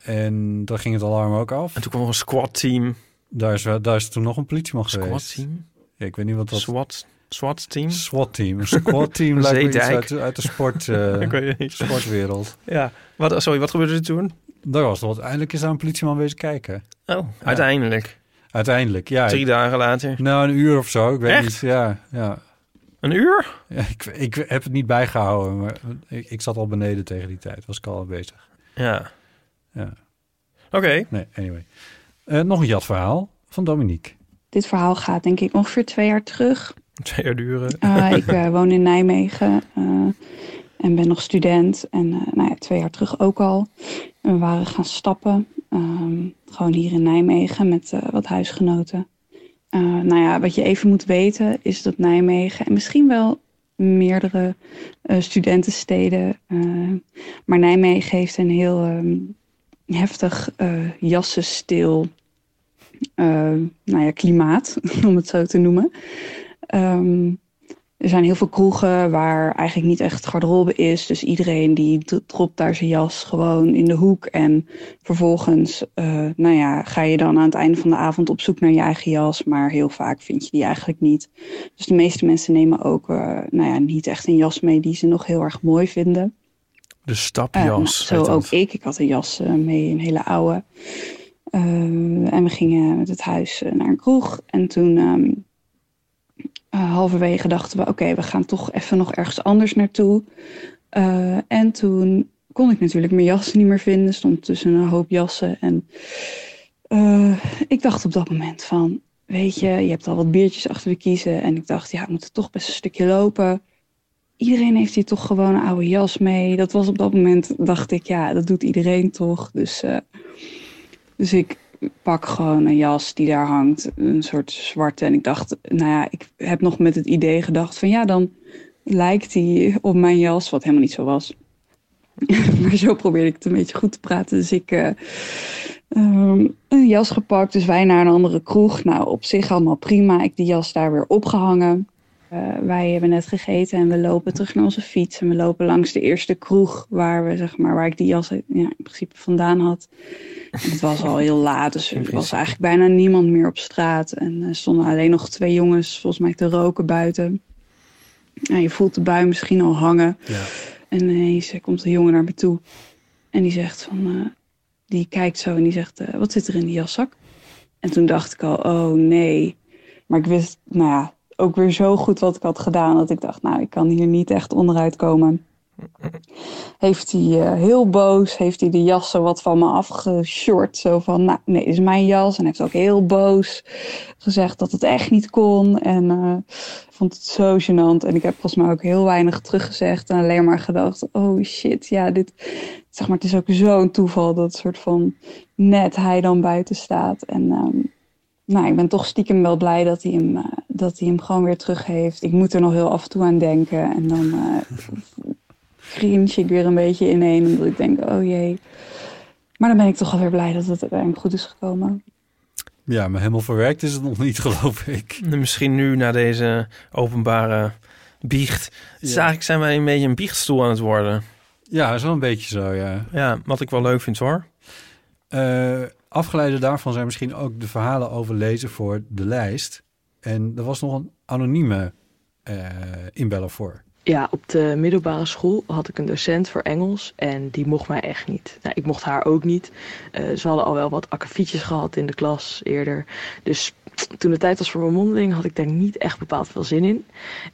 En dan ging het alarm ook af. En toen kwam er een squad-team. Daar is, daar is toen nog een politieman geweest. Squad-team? Ja, ik weet niet wat dat... SWAT, SWAT-team? SWAT-team. Een squad-team lijkt me iets uit, de- uit de sport, eh, het sportwereld. Ja. Wat, sorry, wat gebeurde er toen? Daar was nog wat. Eindelijk is daar een politieman wezen kijken. Oh, uiteindelijk. Uiteindelijk, ja. Drie dagen later. nou, een uur of zo. Ik weet Echt? niet. Ja, ja. Een uur? ja ik, ik heb het niet bijgehouden, maar ik, ik zat al beneden tegen die tijd. Was ik al bezig. Ja. Ja. Oké. Nee, anyway. Eh, nog een jatverhaal van Dominique. Dit verhaal gaat denk ik ongeveer twee jaar terug. Twee jaar duren. Eh, ik eh, woon in Nijmegen eh, en ben nog student. En eh, nou ja, twee jaar terug ook al. En we waren gaan stappen. ehm, gewoon hier in Nijmegen met eh, wat huisgenoten. Eh, nou ja, wat je even moet weten is dat Nijmegen en misschien wel meerdere eh, studentensteden. eh, maar Nijmegen heeft een heel ehm, heftig eh jassenstil nou ja, klimaat, om het zo te noemen. Ehm, er zijn heel veel kroegen waar eigenlijk niet echt garderobe is. Dus iedereen die dropt daar zijn jas gewoon in de hoek. En vervolgens eh, nou ja, ga je dan aan het einde van de avond op zoek naar je eigen jas. Maar heel vaak vind je die eigenlijk niet. Dus de meeste mensen nemen ook eh, nou ja, niet echt een jas mee die ze nog heel erg mooi vinden. De Eh, stapjas. nou, zo dat. ook ik. Ik had een jas eh, mee, een hele oude. Eh, en we gingen met het huis eh, naar een kroeg. En toen ehm, eh, halverwege dachten we... oké, we gaan toch even nog ergens anders naartoe. Eh, en toen kon ik natuurlijk mijn jas niet meer vinden. Stond tussen een hoop jassen. En ik dacht op dat moment van... weet je, je hebt al wat biertjes achter de kiezen. En ik dacht, ja, we moeten toch best een stukje lopen iedereen heeft hier toch gewoon een oude jas mee. Dat was op dat moment, dacht ik, ja, dat doet iedereen toch. Dus, dus ik pak gewoon een jas die daar hangt, een soort zwarte. En ik dacht, nou ja, ik heb nog met het idee gedacht van ja, dan lijkt die op mijn jas, wat helemaal niet zo was. maar zo probeerde ik het een beetje goed te praten. Dus ik ehm, een jas gepakt, dus wij naar een andere kroeg. Nou, op zich allemaal prima. Ik die jas daar weer opgehangen. Eh, wij hebben net gegeten en we lopen terug naar onze fiets. En we lopen langs de eerste kroeg waar, we, zeg maar, waar ik die jas ja, in principe vandaan had. En het was al heel laat, dus er was eigenlijk bijna niemand meer op straat. En er stonden alleen nog twee jongens volgens mij te roken buiten. En je voelt de bui misschien al hangen. Ja. En ineens eh, komt een jongen naar me toe. En die zegt van... eh, die kijkt zo en die zegt... eh, wat zit er in die jaszak? En toen dacht ik al, oh nee. Maar ik wist, nou ja, ook weer zo goed wat ik had gedaan dat ik dacht, nou, ik kan hier niet echt onderuit komen. Heeft hij eh, heel boos, heeft hij de jas zo wat van me afgeshort. Zo van, nou, nee, is mijn jas. En heeft ook heel boos gezegd dat het echt niet kon. En eh, vond het zo gênant. En ik heb volgens mij ook heel weinig teruggezegd. En alleen maar gedacht, oh shit, ja, dit... Zeg maar, het is ook zo'n toeval dat soort van net hij dan buiten staat. En ehm, nou, ik ben toch stiekem wel blij dat hij, hem, eh, dat hij hem gewoon weer terug heeft. Ik moet er nog heel af en toe aan denken. En dan uh, cringe ik weer een beetje ineen. Omdat ik denk, oh jee. Maar dan ben ik toch alweer blij dat het uiteindelijk goed is gekomen. Ja, maar helemaal verwerkt is het nog niet, geloof ik. Misschien nu na deze openbare biecht. Dus eigenlijk zijn wij een beetje een biechtstoel aan het worden. Ja, is wel een beetje zo, ja. Ja, wat ik wel leuk vind hoor. Eh, afgeleide daarvan zijn misschien ook de verhalen over lezen voor de lijst. En er was nog een anonieme eh, inbeller voor. Ja, op de middelbare school had ik een docent voor Engels en die mocht mij echt niet. Nou, ik mocht haar ook niet. Eh, ze hadden al wel wat akkefietjes gehad in de klas eerder. Dus toen de tijd was voor mijn mondeling had ik daar niet echt bepaald veel zin in.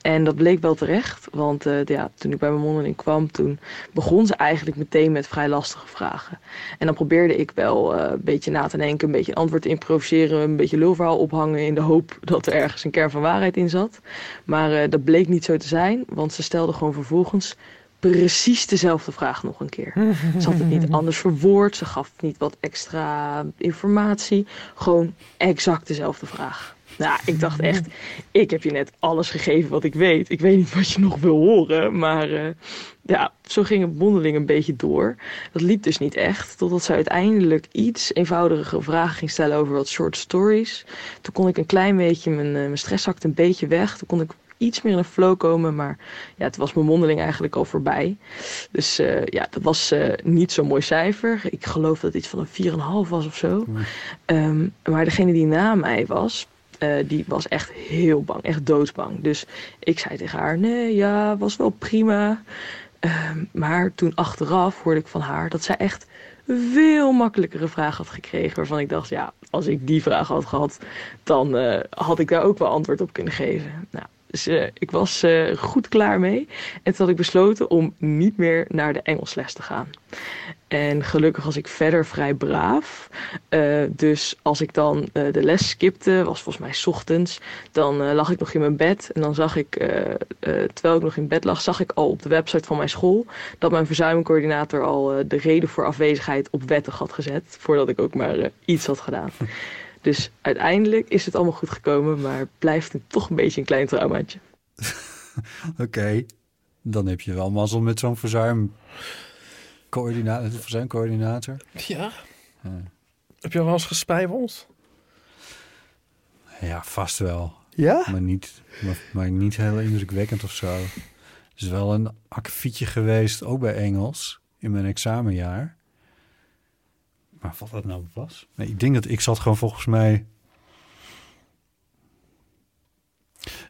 En dat bleek wel terecht, want uh, ja, toen ik bij mijn mondeling kwam, toen begon ze eigenlijk meteen met vrij lastige vragen. En dan probeerde ik wel uh, een beetje na te denken, een beetje een antwoord te improviseren, een beetje lulverhaal ophangen in de hoop dat er ergens een kern van waarheid in zat. Maar dat bleek niet zo te zijn, want ze stelde gewoon vervolgens precies dezelfde vraag nog een keer. Ze had het niet anders verwoord, ze gaf niet wat extra informatie. Gewoon exact dezelfde vraag. Nou, ik dacht echt, ik heb je net alles gegeven wat ik weet. Ik weet niet wat je nog wil horen, maar uh, ja, zo ging het mondeling een beetje door. Dat liep dus niet echt, totdat ze uiteindelijk iets eenvoudigere vragen ging stellen over wat short stories. Toen kon ik een klein beetje, mijn, uh, mijn stress zakte een beetje weg. Toen kon ik iets meer in een flow komen. Maar ja, het was mijn mondeling eigenlijk al voorbij. Dus uh, ja, dat was uh, niet zo'n mooi cijfer. Ik geloof dat het iets van een 4,5 was of zo. Mm. Um, maar degene die na mij was, uh, die was echt heel bang. Echt doodsbang. Dus ik zei tegen haar, nee, ja, was wel prima. Um, maar toen achteraf hoorde ik van haar dat zij echt veel makkelijkere vragen had gekregen. Waarvan ik dacht, ja, als ik die vraag had gehad, dan uh, had ik daar ook wel antwoord op kunnen geven. Nou, dus uh, ik was uh, goed klaar mee. En toen had ik besloten om niet meer naar de Engelsles te gaan. En gelukkig was ik verder vrij braaf. Uh, dus als ik dan de les skipte, was volgens mij ochtends, dan lag ik nog in mijn bed. En dan zag ik, terwijl ik nog in bed lag, zag ik al op de website van mijn school dat mijn verzuimcoördinator al de reden voor afwezigheid op wettig had gezet. Voordat ik ook maar iets had gedaan. Dus uiteindelijk is het allemaal goed gekomen, maar blijft het toch een beetje een klein traumaatje. Oké, okay. dan heb je wel mazzel met zo'n verzuimcoördinator. verzuimcoördinator. Ja. ja. Heb je al wel eens gespijbeld? Ja, vast wel. Ja? Maar niet, maar, maar niet heel indrukwekkend of zo. Het is wel een akkefietje geweest, ook bij Engels, in mijn examenjaar. Maar wat dat nou was? Nee, ik denk dat ik zat gewoon volgens mij.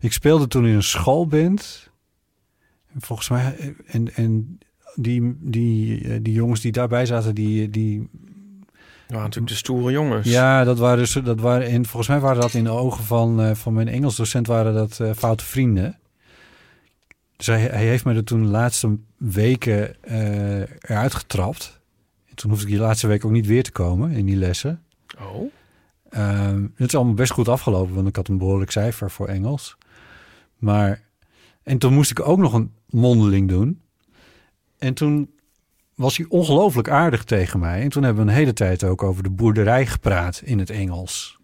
Ik speelde toen in een schoolband. En volgens mij. En, en die, die, die jongens die daarbij zaten, die. die ja, natuurlijk de stoere jongens. Ja, dat waren dus. Dat waren, en volgens mij waren dat in de ogen van, uh, van mijn Engels docent waren dat uh, foute vrienden. Dus hij, hij heeft me er toen de laatste weken uh, eruit getrapt. Toen hoefde ik die laatste week ook niet weer te komen in die lessen. Oh. Um, het is allemaal best goed afgelopen, want ik had een behoorlijk cijfer voor Engels. Maar, en toen moest ik ook nog een mondeling doen. En toen was hij ongelooflijk aardig tegen mij. En toen hebben we een hele tijd ook over de boerderij gepraat in het Engels.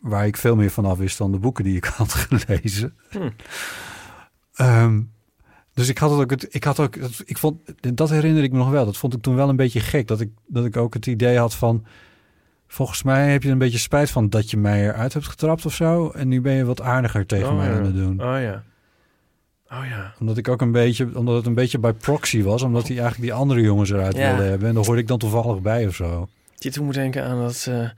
Waar ik veel meer van af wist dan de boeken die ik had gelezen. Hm. Um, dus ik had het ook, het, ik had ook, ik vond, dat herinner ik me nog wel. Dat vond ik toen wel een beetje gek. Dat ik, dat ik ook het idee had van, volgens mij heb je een beetje spijt van dat je mij eruit hebt getrapt of zo. En nu ben je wat aardiger tegen oh, mij ja. aan het doen. Oh ja. Oh ja. Omdat ik ook een beetje, omdat het een beetje bij proxy was. Omdat hij eigenlijk die andere jongens eruit Ja. wilde hebben. En daar hoorde ik dan toevallig bij of zo. Je toen moet denken aan dat, uh,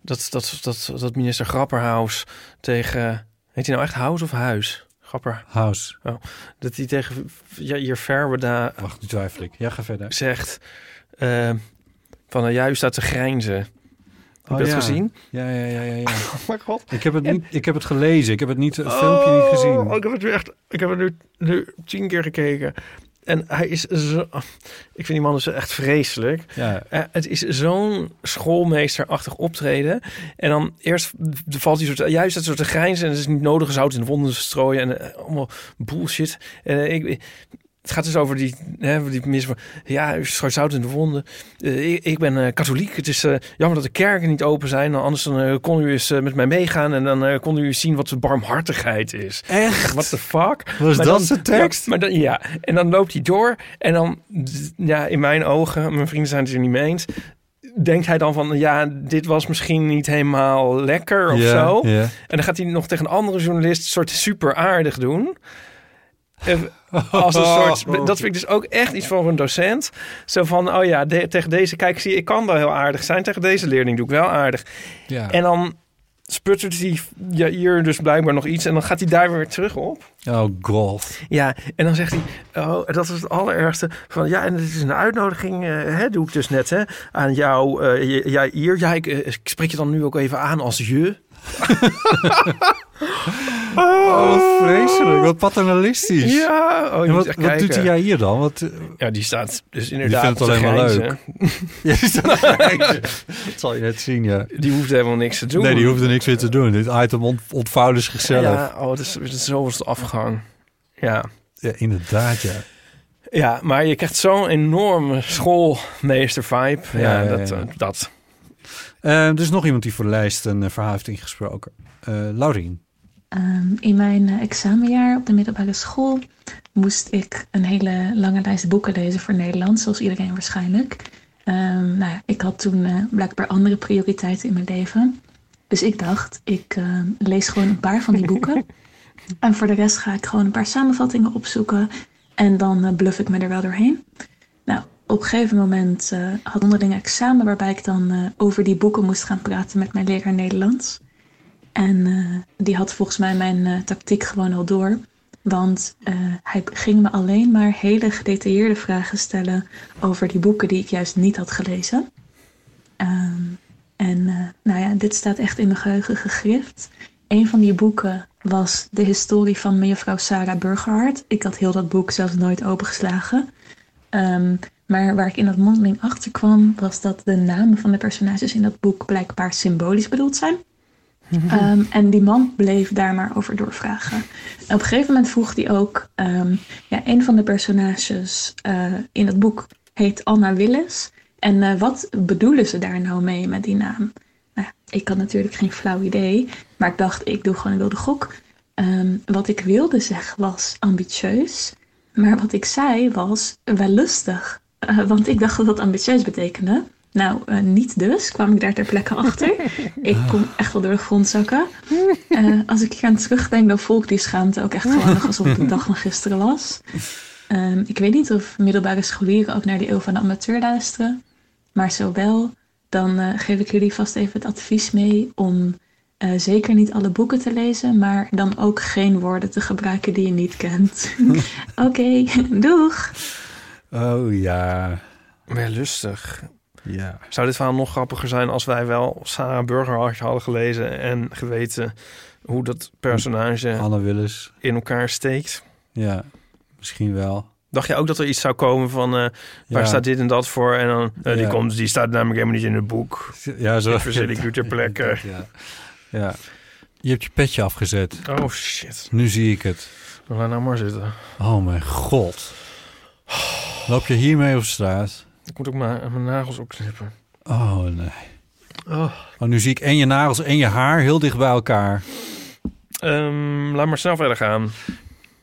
dat, dat, dat, dat minister Grapperhaus tegen... Heet hij nou echt House of Huis? Grapper. House. Oh, dat hij tegen Jair Verweda... Wacht, nu twijfel ik. Ja, ga verder. Zegt uh, van, nou, ja, u staat te grijnzen. Heb je dat ja. gezien? Ja, ja, ja, ja. ja. Oh mijn god. ik, heb het niet, ik heb het gelezen. Ik heb het, niet, het filmpje niet gezien. Oh, ik heb het nu echt. Ik heb het nu, nu tien keer gekeken. En hij is zo. Ik vind die man dus echt vreselijk. Ja. Eh, het is zo'n schoolmeesterachtig optreden. En dan eerst valt hij soort, juist dat soort te grijnzen. En het is niet nodig zout in de wonden te strooien. En eh, allemaal bullshit. En eh, ik, het gaat dus over die, hè, die mis van, ja, u strooit zout in de wonden. Eh, ik, ik ben eh, katholiek. Het is eh, jammer dat de kerken niet open zijn. Anders dan, kon u eens met mij meegaan. En dan kon u zien wat de barmhartigheid is. Echt? What the fuck? Was Maar dat zijn tekst? Ja, maar dan, ja, en dan loopt hij door. En dan, ja, in mijn ogen, mijn vrienden zijn het er niet mee eens. Denkt hij dan van, ja, dit was misschien niet helemaal lekker of zo. En dan gaat hij nog tegen een andere journalist een soort super aardig doen. Als een soort, dat vind ik dus ook echt iets voor een docent. Zo van, oh ja, de- tegen deze, kijk, zie ik kan wel heel aardig zijn. Tegen deze leerling doe ik wel aardig. Ja. En dan sputtert hij ja, hier dus blijkbaar nog iets. En dan gaat hij daar weer terug op. Oh god. Ja, en dan zegt hij, oh, dat is het allerergste. Van ja, en het is een uitnodiging, eh, hè, doe ik dus net, hè, aan jou, eh, jij hier. Ja, ik, eh, ik spreek je dan nu ook even aan als je. Oh, wat vreselijk. Wat paternalistisch. Ja, oh, En wat, wat doet kijken. hij jij hier dan? Wat, Ja, die staat dus die inderdaad vindt het alleen maar leuk. Ja, die staat. Dat zal je net zien, ja. Die hoeft helemaal niks te doen. Nee, die hoeft er niks meer te doen. Dit item ont ontvouwde zichzelf. Ja, Ja, oh, het is, het is afgang. Ja. inderdaad, ja. ja, maar je krijgt zo'n enorme schoolmeester-vibe. Ja, Ja, ja, dat, ja. eh, dat. Eh, er is nog iemand die voor de lijst een eh, verhaal heeft ingesproken. Eh Laurien. Ehm, in mijn eh, examenjaar op de middelbare school moest ik een hele lange lijst boeken lezen voor Nederlands, zoals iedereen waarschijnlijk. Ehm, nou ja, ik had toen eh, blijkbaar andere prioriteiten in mijn leven. Dus ik dacht, ik ehm, lees gewoon een paar van die boeken. en voor de rest ga ik gewoon een paar samenvattingen opzoeken. En dan bluff ik me er wel doorheen. Op een gegeven moment eh had onderling examen waarbij ik dan eh, over die boeken moest gaan praten met mijn leraar Nederlands. En eh, die had volgens mij mijn tactiek gewoon al door. Want hij ging me alleen maar hele gedetailleerde vragen stellen over die boeken die ik juist niet had gelezen. Ehm, en nou ja, dit staat echt in mijn geheugen gegrift. Een van die boeken was de historie van mevrouw Sarah Burgerhart. Ik had heel dat boek zelfs nooit opengeslagen. Ehm, maar waar ik in dat mondeling achter kwam, was dat de namen van de personages in dat boek blijkbaar symbolisch bedoeld zijn. Ehm, en die man bleef daar maar over doorvragen. En op een gegeven moment vroeg hij ook: ehm, ja, een van de personages eh, in het boek heet Anna Willis. En eh, wat bedoelen ze daar nou mee met die naam? Nou, ik had natuurlijk geen flauw idee, maar ik dacht: ik doe gewoon een wilde gok. Ehm, wat ik wilde zeggen was ambitieus, maar wat ik zei was wel lustig. Eh, want ik dacht dat dat ambitieus betekende. Nou, eh, niet dus, kwam ik daar ter plekke achter. ik kon echt wel door de grond zakken. Eh, als ik hier aan terugdenk, dan voel ik die schaamte ook echt gewoon nog alsof het de dag van gisteren was. Ehm, ik weet niet of middelbare scholieren ook naar de eeuw van de amateur luisteren. Maar zo wel, dan geef ik jullie vast even het advies mee om zeker niet alle boeken te lezen, maar dan ook geen woorden te gebruiken die je niet kent. Oké, doeg! Oh ja. Maar lustig. Ja. Zou dit verhaal nog grappiger zijn als wij wel Sarah Burgerhart hadden gelezen en geweten hoe dat personage Anna Willis. in elkaar steekt? Ja, misschien wel. Dacht je ook dat er iets zou komen van eh, waar Ja. staat dit en dat voor? En dan eh, die, Ja. komt, die staat namelijk helemaal niet in het boek. Ja, zo. Verzin ik nu ter plekke. Ja. ja. Je hebt je petje afgezet. Oh shit. Nu zie ik het. Laat nou maar zitten. Oh mijn god. Loop je hiermee op straat? Ik moet ook mijn, mijn nagels opknippen. Oh nee. Oh. Oh, nu zie ik en je nagels en je haar heel dicht bij elkaar. Ehm, laat maar snel verder gaan.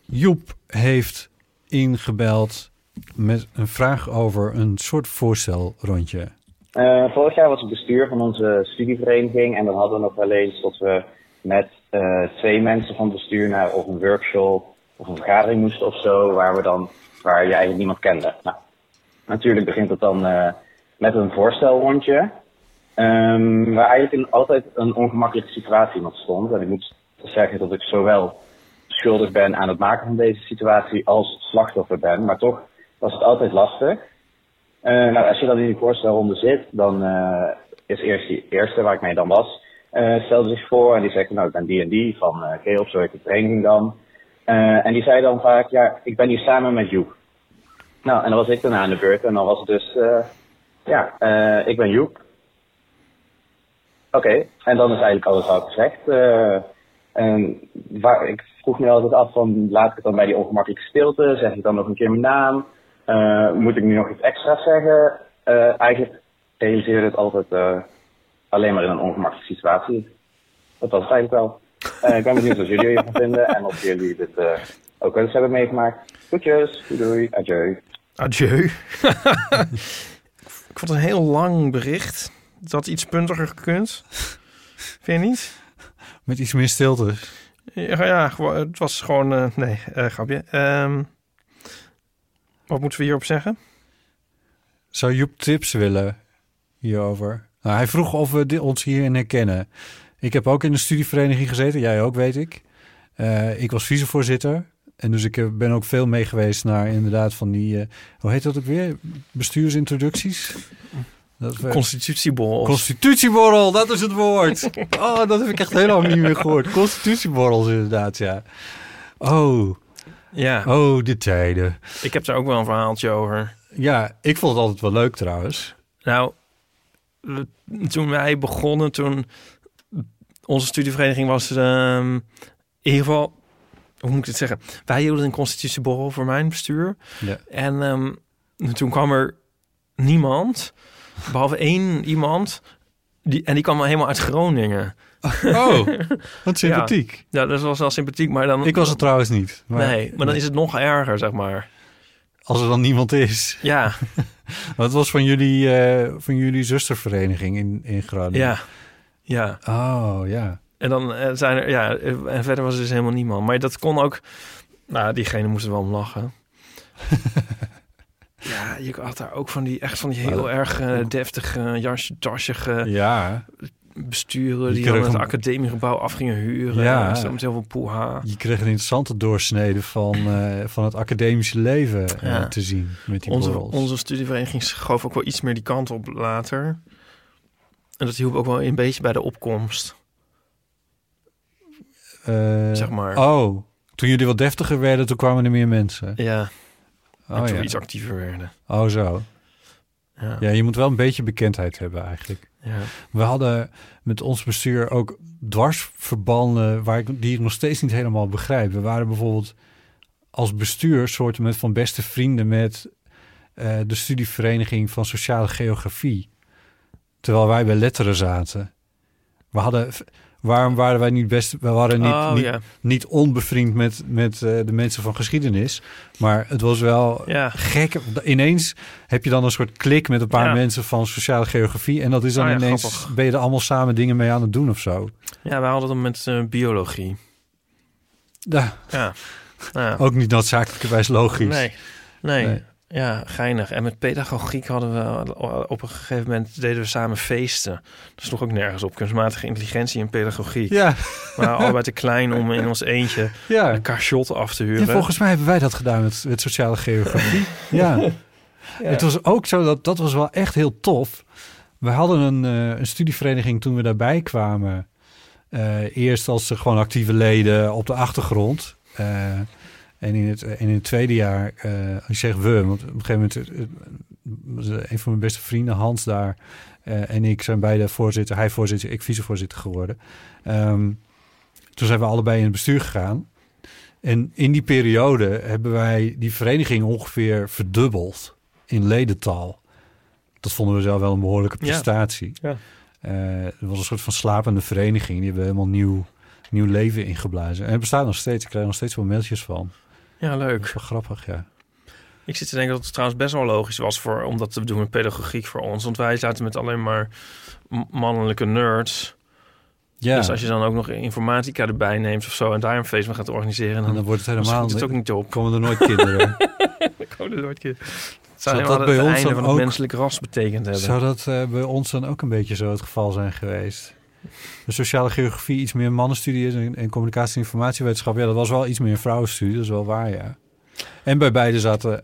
Joep heeft ingebeld met een vraag over een soort voorstelrondje. Eh, vorig jaar was ik bestuur van onze studievereniging en dan hadden we nog wel eens dat we met eh, twee mensen van het bestuur naar of een workshop of een vergadering moesten of zo, waar we dan waar je eigenlijk niemand kende. Nou, natuurlijk begint het dan eh, met een voorstelrondje, ehm, waar eigenlijk een, altijd een ongemakkelijke situatie in ontstond. En ik moet zeggen dat ik zowel schuldig ben aan het maken van deze situatie als slachtoffer ben, maar toch was het altijd lastig. Eh, nou, als je dan in die voorstelronde zit, dan eh, is eerst die eerste waar ik mee dan was, eh, stelde zich voor en die zegt, nou, ik ben die en die van uh, Geop, zo heet de training dan. Eh, en die zei dan vaak, ja, ik ben hier samen met Joep. Nou, en dan was ik daarna aan de beurt en dan was het dus, eh, ja, eh, ik ben Joep. Oké, en dan is eigenlijk alles al gezegd. En waar, ik vroeg me altijd af van, laat ik het dan bij die ongemakkelijke stilte? Zeg ik dan nog een keer mijn naam? Moet ik nu nog iets extra's zeggen? Eigenlijk realiseerde het altijd alleen maar in een ongemakkelijke situatie. Dat was het eigenlijk wel. Eh, ik ben benieuwd wat jullie hiervan vinden en of jullie dit eh, ook wel eens hebben meegemaakt. Groetjes, doei doei, adieu. Adieu. ik vond het een heel lang bericht. Dat iets puntiger gekund. Vind je niet? Met iets meer stilte. Ja, ja het was gewoon... eh, nee, eh, grapje. Ehm, wat moeten we hierop zeggen? Zou Joep tips willen hierover? Nou, hij vroeg of we ons hierin herkennen. Ik heb ook in de studievereniging gezeten. Jij ook, weet ik. Eh, ik was vicevoorzitter. En dus ik eh, ben ook veel mee geweest naar inderdaad van die... eh, hoe heet dat ook weer? Bestuursintroducties? Dat Constitutieborrels. Constitutieborrel, dat is het woord. Oh, dat heb ik echt lang niet meer gehoord. Constitutieborrels inderdaad, ja. Oh, Ja, oh, de tijden. ik heb daar ook wel een verhaaltje over. Ja, ik vond het altijd wel leuk trouwens. Nou, toen wij begonnen, toen onze studievereniging was ehm, in ieder geval, hoe moet ik het zeggen? Wij hielden een constitutieborrel voor mijn bestuur. Ja. En ehm, toen kwam er niemand, behalve één iemand, die, en die kwam helemaal uit Groningen. Oh, wat sympathiek. Ja, dat was wel sympathiek, maar dan... Ik was het trouwens niet. Maar nee, maar dan is het nog erger, zeg maar. Als er dan niemand is. Ja, Wat was van jullie, eh, van jullie zustervereniging in, in Groningen? ja, ja. Oh, ja. En dan eh, zijn er, ja, eh, en verder was er dus helemaal niemand. Maar dat kon ook, nou, diegene moest er wel om lachen. ja, je had daar ook van die, echt van die heel erg eh, deftige, jasje, tassige Ja, besturen die dan het een- academiegebouw af gingen huren. Ja. Met heel veel poeha. je kreeg een interessante doorsnede van, van het academische leven Ja. te zien met die Onze, borrels. onze studievereniging schoof ook wel iets meer die kant op later. En dat hielp ook wel een beetje bij de opkomst. Eh, zeg maar. Oh, toen jullie wat deftiger werden, toen kwamen er meer mensen. Ja, Oh, en toen ja. iets actiever werden. Oh, zo. Ja. Ja, je moet wel een beetje bekendheid hebben eigenlijk. Ja. We hadden met ons bestuur ook dwarsverbanden waar ik, die ik nog steeds niet helemaal begrijp. We waren bijvoorbeeld als bestuur soorten met van beste vrienden met eh, de studievereniging van sociale geografie. Terwijl wij bij letteren zaten. We hadden, waarom waren wij niet best, we waren niet, Oh, niet, ja. niet onbevriend met, met eh, de mensen van geschiedenis. Maar het was wel gek. Ineens heb je dan een soort klik met een paar Ja. mensen van sociale geografie. En dat is dan Oh ja, ineens, grappig. ben je er allemaal samen dingen mee aan het doen of zo. Ja, wij hadden het met eh, biologie. Ja, Ja. ja. ook niet noodzakelijkerwijs logisch. Nee. nee. Nee. Ja, geinig. En met pedagogiek hadden we op een gegeven moment deden we samen feesten. Dat sloeg ook nergens op. Kunstmatige intelligentie en pedagogiek. Ja, waren allebei te klein om in ons eentje ja. een cachot af te ja, huren. volgens mij hebben wij dat gedaan met, met sociale geografie. ja. Het was ook zo, dat, dat was wel echt heel tof. We hadden een, eh, een studievereniging toen we daarbij kwamen. Eh, eerst als gewoon actieve leden op de achtergrond. Eh, en, in het, en in het tweede jaar, eh als je zegt we, want op een gegeven moment... eh, was een van mijn beste vrienden, Hans daar... eh, en ik zijn beide voorzitter, hij voorzitter, ik vicevoorzitter geworden. Ehm, toen zijn we allebei in het bestuur gegaan. En in die periode hebben wij die vereniging ongeveer verdubbeld in ledental. Dat vonden we zelf wel een behoorlijke prestatie. Ja. Eh, het was een soort van slapende vereniging. Die hebben helemaal nieuw, nieuw leven ingeblazen. En het bestaat nog steeds. Ik krijg nog steeds wel mailtjes van. Ja, Dat leuk. is wel grappig, ja. Ik zit te denken dat het trouwens best wel logisch was voor, om dat te doen met pedagogiek voor ons. Want wij zaten met alleen maar mannelijke nerds. Ja, Dus als je dan ook nog informatica erbij neemt of zo... en daar een feest van gaat organiseren... en dan, dan wordt het helemaal... het ook niet op. komen er nooit kinderen. Hoor er nooit. Het Zou zou dat bij het ons einde dan van het menselijk ras betekend hebben. Zou dat eh, bij ons dan ook een beetje zo het geval zijn geweest? De sociale geografie iets meer mannenstudie is en, communicatie- en informatiewetenschap. Ja, dat was wel iets meer vrouwenstudie, dat is wel waar, ja. En bij beide zaten...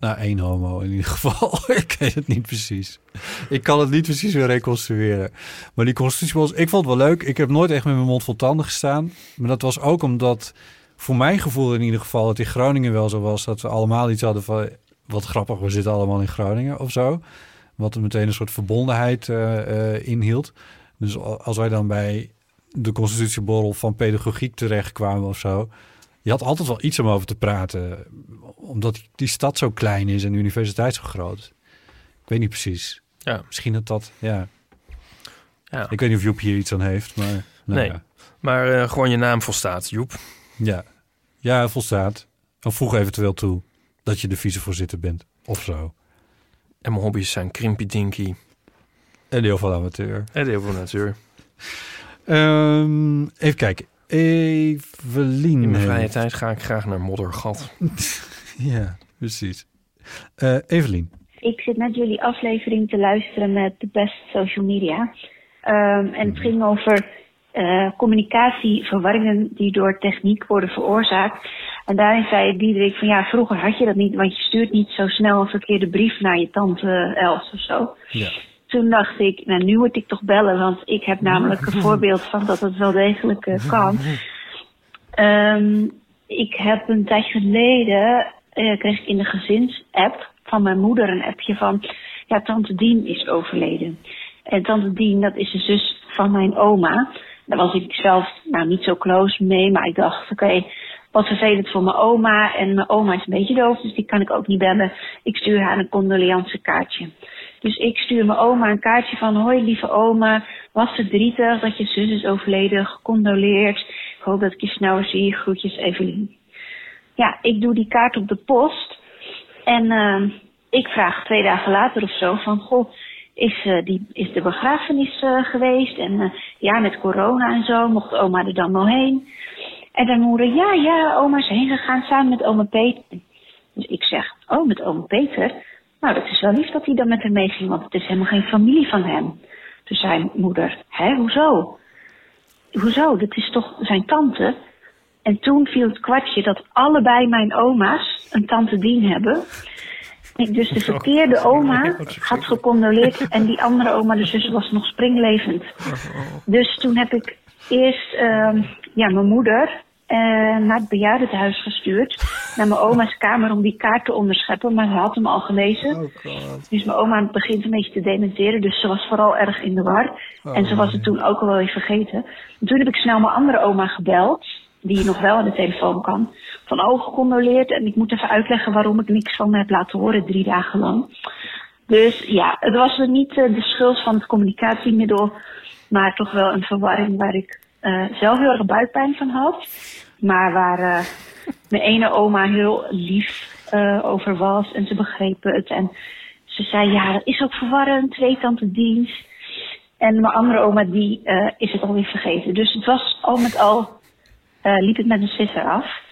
Nou, één homo in ieder geval. ik weet het niet precies. Ik kan het niet precies weer reconstrueren. Maar die constitutieborrels, ik vond het wel leuk. Ik heb nooit echt met mijn mond vol tanden gestaan. Maar dat was ook omdat, voor mijn gevoel in ieder geval... het in Groningen wel zo was dat we allemaal iets hadden van... wat grappig, we zitten allemaal in Groningen of zo. Wat er meteen een soort verbondenheid eh, eh, inhield. Dus als wij dan bij de constitutieborrel van pedagogiek terechtkwamen of zo... Je had altijd wel iets om over te praten. Omdat die stad zo klein is en de universiteit zo groot. Ik weet niet precies. Ja. Misschien dat dat, ja. Ja. Ik weet niet of Joep hier iets aan heeft, maar... nou nee, ja. maar eh, gewoon je naam volstaat, Joep. Ja. Ja, volstaat. Of voeg eventueel toe dat je de vicevoorzitter bent. Of zo. En mijn hobby's zijn Krimpy Dinky. En deel van amateur. En heel veel natuur. Ehm, even kijken. Evelien. In mijn vrije tijd ga ik graag naar Moddergat. Ja, precies. Eh, Evelien. Ik zit net jullie aflevering te luisteren met de best social media. Ehm, en het ging over eh, communicatieverwarringen die door techniek worden veroorzaakt. En daarin zei Diederik van ja, vroeger had je dat niet, want je stuurt niet zo snel een verkeerde brief naar je tante Els of zo. Ja. Toen dacht ik, nou nu moet ik toch bellen, want ik heb namelijk een voorbeeld van dat het wel degelijk eh, kan. Ehm, ik heb een tijd geleden, eh, kreeg ik in de gezinsapp van mijn moeder een appje van, ja, tante Dien is overleden. En tante Dien, dat is de zus van mijn oma. Daar was ik zelf nou niet zo close mee, maar ik dacht, oké, wat vervelend voor mijn oma. En mijn oma is een beetje doof, dus die kan ik ook niet bellen. Ik stuur haar een condoleance kaartje. Dus ik stuur mijn oma een kaartje van, hoi lieve oma, was verdrietig dat je zus is overleden, gecondoleerd. Ik hoop dat ik je snel zie, groetjes Evelien. Ja, ik doe die kaart op de post. En ehm, ik vraag twee dagen later of zo van, goh, is, eh, die, is de begrafenis eh, geweest? En eh, ja, met corona en zo, mocht oma er dan wel heen? En dan moeder, ja, ja, oma is heen gegaan samen met oma Peter. Dus ik zeg, oh, met oma Peter? Nou, dat is wel lief dat hij dan met haar meeging, want het is helemaal geen familie van hem. Toen zei moeder, hè, hoezo? Hoezo? Dat is toch zijn tante? En toen viel het kwartje dat allebei mijn oma's een tante Dien hebben. Ik dus de verkeerde oma had gecondoleerd en die andere oma, de zus, was nog springlevend. Dus toen heb ik eerst ehm, ja, mijn moeder eh, naar het bejaardentehuis gestuurd. Naar mijn oma's kamer om die kaart te onderscheppen, maar ze had hem al gelezen. Dus mijn oma begint een beetje te dementeren, dus ze was vooral erg in de war. en ze was het toen ook al wel weer vergeten. En toen heb ik snel mijn andere oma gebeld, die nog wel aan de telefoon kan. Van oh, gecondoleerd en ik moet even uitleggen waarom ik niks van me heb laten horen drie dagen lang. Dus ja, het was er niet eh, de schuld van het communicatiemiddel, maar toch wel een verwarring waar ik eh, zelf heel erg buikpijn van had. Maar waar eh, mijn ene oma heel lief eh, over was en ze begrepen het. En ze zei, ja, dat is ook verwarrend, twee tante dienst. En mijn andere oma, die is het alweer vergeten. Dus het was al met al, liep het met een sisser af.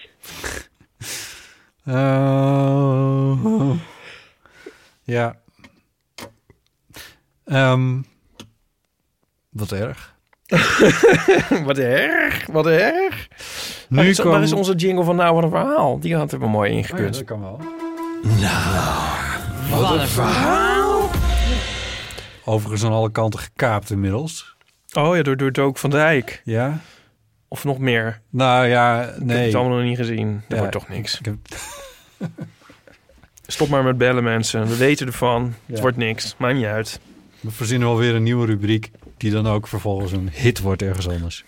Oh. Ja. Ehm, wat erg. wat erg, wat erg. Nu waar, is, kwam- waar is onze jingle van Nou Wat Een Verhaal? Die had er wel mooi ingekund. Oh dat kan wel. wat een verhaal. Overigens aan alle kanten gekaapt inmiddels. Oh ja, door, door Dook van Dijk. Ja? Of nog meer. Nou ja, Ik heb nee. het allemaal nog niet gezien. Dat Ja, wordt toch niks. ik heb- Stop maar met bellen, mensen. We weten ervan. Het wordt niks. Maakt niet uit. We verzinnen wel weer een nieuwe rubriek... die dan ook vervolgens een hit wordt ergens anders.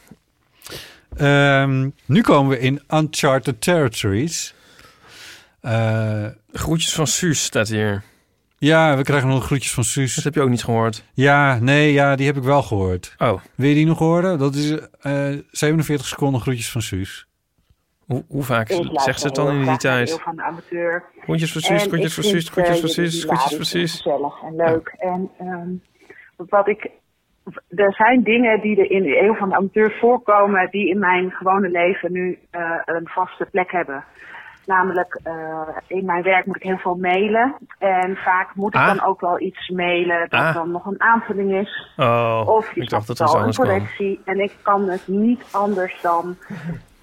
Ehm, nu komen we in Uncharted Territories. Eh, Groetjes van Suus staat hier. ja, we krijgen nog groetjes van Suus. Dat heb je ook niet gehoord. Ja, nee, ja, die heb ik wel gehoord. Oh. Wil je die nog horen? Dat is eh 47 seconden groetjes van Suus. Hoe, hoe vaak zegt ze het dan in die tijd? Eeuw van de amateur. Groetjes voor Suus, groetjes voor vind, Suus, groetjes eh, jullie Suus, groetjes en Suus. gezellig en leuk. En ehm, wat ik... Er zijn dingen die er in de eeuw van de amateur voorkomen... die in mijn gewone leven nu eh, een vaste plek hebben. Namelijk, eh, in mijn werk moet ik heel veel mailen. En vaak moet ik Ah. dan ook wel iets mailen dat Ah. dan nog een aanvulling is. Oh, Of je dacht dat wel een correctie. En ik kan het niet anders dan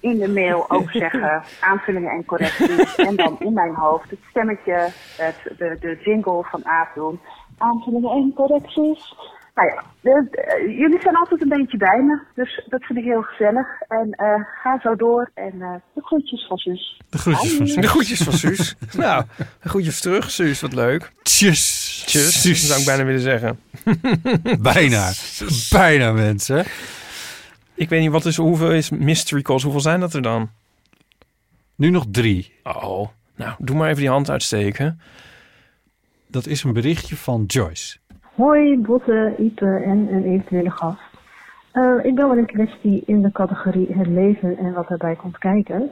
in de mail ook zeggen aanvullingen en correcties. En dan in mijn hoofd het stemmetje, het, de, de jingle van Aap doen. Aanvullingen en correcties. Nou ja, de- de- jullie zijn altijd een beetje bij me, dus dat vind ik heel gezellig. En eh, ga zo door en eh, de groetjes van zus. De groetjes van De Suus. groetjes van Suus. nou, de groetjes terug, Suus. Wat leuk. Tjus. Tjus, Suus. zou ik bijna willen zeggen. Bijna. Bijna, mensen. Ik weet niet, wat is, hoeveel is mystery calls? Hoeveel zijn dat er dan? Nu nog drie. Oh, nou, doe maar even die hand uitsteken. Dat is een berichtje van Joyce. Hoi, Botte, Ipe en een eventuele gast. Eh, ik bel met een kwestie in de categorie het leven en wat daarbij komt kijken.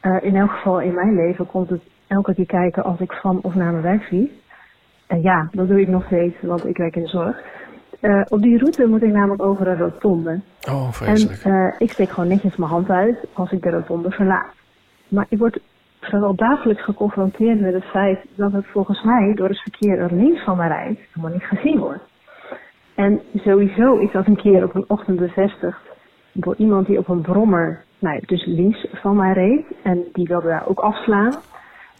Eh, in elk geval in mijn leven komt het elke keer kijken als ik van of naar mijn werk fiets. En ja, dat doe ik nog steeds, want ik werk in de zorg. Eh, op die route moet ik namelijk over een rotonde. Oh, En vreselijk. eh, ik steek gewoon netjes mijn hand uit als ik de rotonde verlaat. Maar ik word vrijwel dagelijks geconfronteerd met het feit dat het volgens mij door het verkeer dat links van mij rijdt helemaal niet gezien wordt. En sowieso is dat een keer op een ochtend bevestigd door iemand die op een brommer, nou dus links van mij reed. En die wilde daar ook afslaan.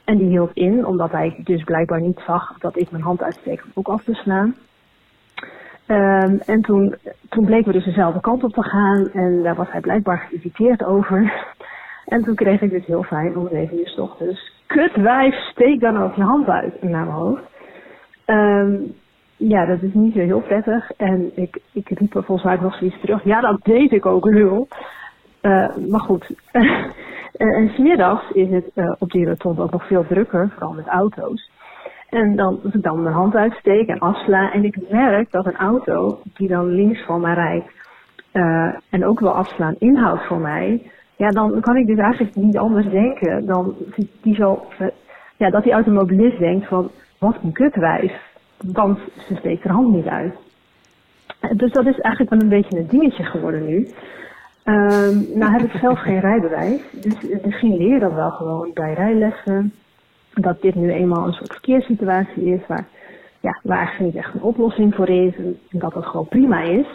En die hield in, omdat hij dus blijkbaar niet zag dat ik mijn hand uitsteek om ook af te slaan. Ehm, en toen, toen bleken we dus dezelfde kant op te gaan en daar was hij blijkbaar geïrriteerd over. En toen kreeg ik dus heel fijn om zeven uur wijf, steek dan ook je hand uit naar mijn hoofd. Ehm, ja, dat is niet zo heel prettig. En ik, ik riep er volgens mij nog zoiets terug. Ja, dat deed ik ook, lul. Eh, maar goed. En smiddags is het eh, op die rotonde ook nog veel drukker, vooral met auto's. En dan, als ik dan mijn hand uitsteek en afsla en ik merk dat een auto die dan links van mij rijdt eh, en ook wil afslaan inhoudt voor mij, ja, dan kan ik dus eigenlijk niet anders denken dan die, die zo, eh, ja, dat die automobilist denkt van, wat een kutwijf, want ze steekt haar hand niet uit. Eh, Dus dat is eigenlijk wel een beetje een dingetje geworden nu. Ehm, nou heb ik zelf geen rijbewijs, dus misschien leer je dat wel gewoon bij rijlessen. Dat dit nu eenmaal een soort verkeerssituatie is waar, ja, waar eigenlijk niet echt een oplossing voor is en dat dat gewoon prima is.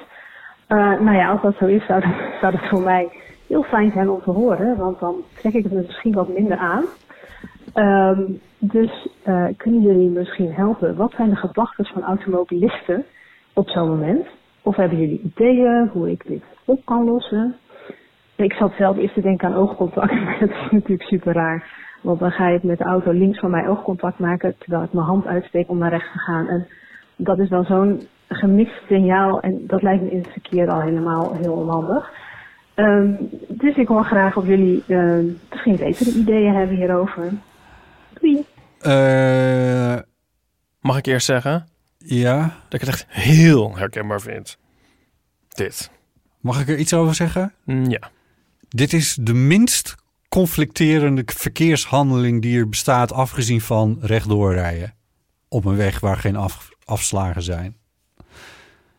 Eh, nou ja, als dat zo is, zou dat, zou dat voor mij heel fijn zijn om te horen, want dan trek ik het misschien wat minder aan. Ehm, dus eh, kunnen jullie misschien helpen? Wat zijn de gedachten van automobilisten op zo'n moment? Of hebben jullie ideeën hoe ik dit op kan lossen? Ik zat zelf eerst te denken aan oogcontact, maar dat is natuurlijk super raar. Want dan ga ik met de auto links van mij oogcontact maken, terwijl ik mijn hand uitsteek om naar rechts te gaan. En dat is dan zo'n gemixt signaal en dat lijkt me in het verkeer al helemaal heel onhandig. Ehm, dus ik hoor graag of jullie eh, misschien betere ideeën hebben hierover. Doei! Eh, Mag ik eerst zeggen? Ja. Dat ik het echt heel herkenbaar vind. Dit. Mag ik er iets over zeggen? Mm, Ja. Dit is de minst conflicterende verkeershandeling die er bestaat, afgezien van rechtdoor rijden. Op een weg waar geen af, afslagen zijn.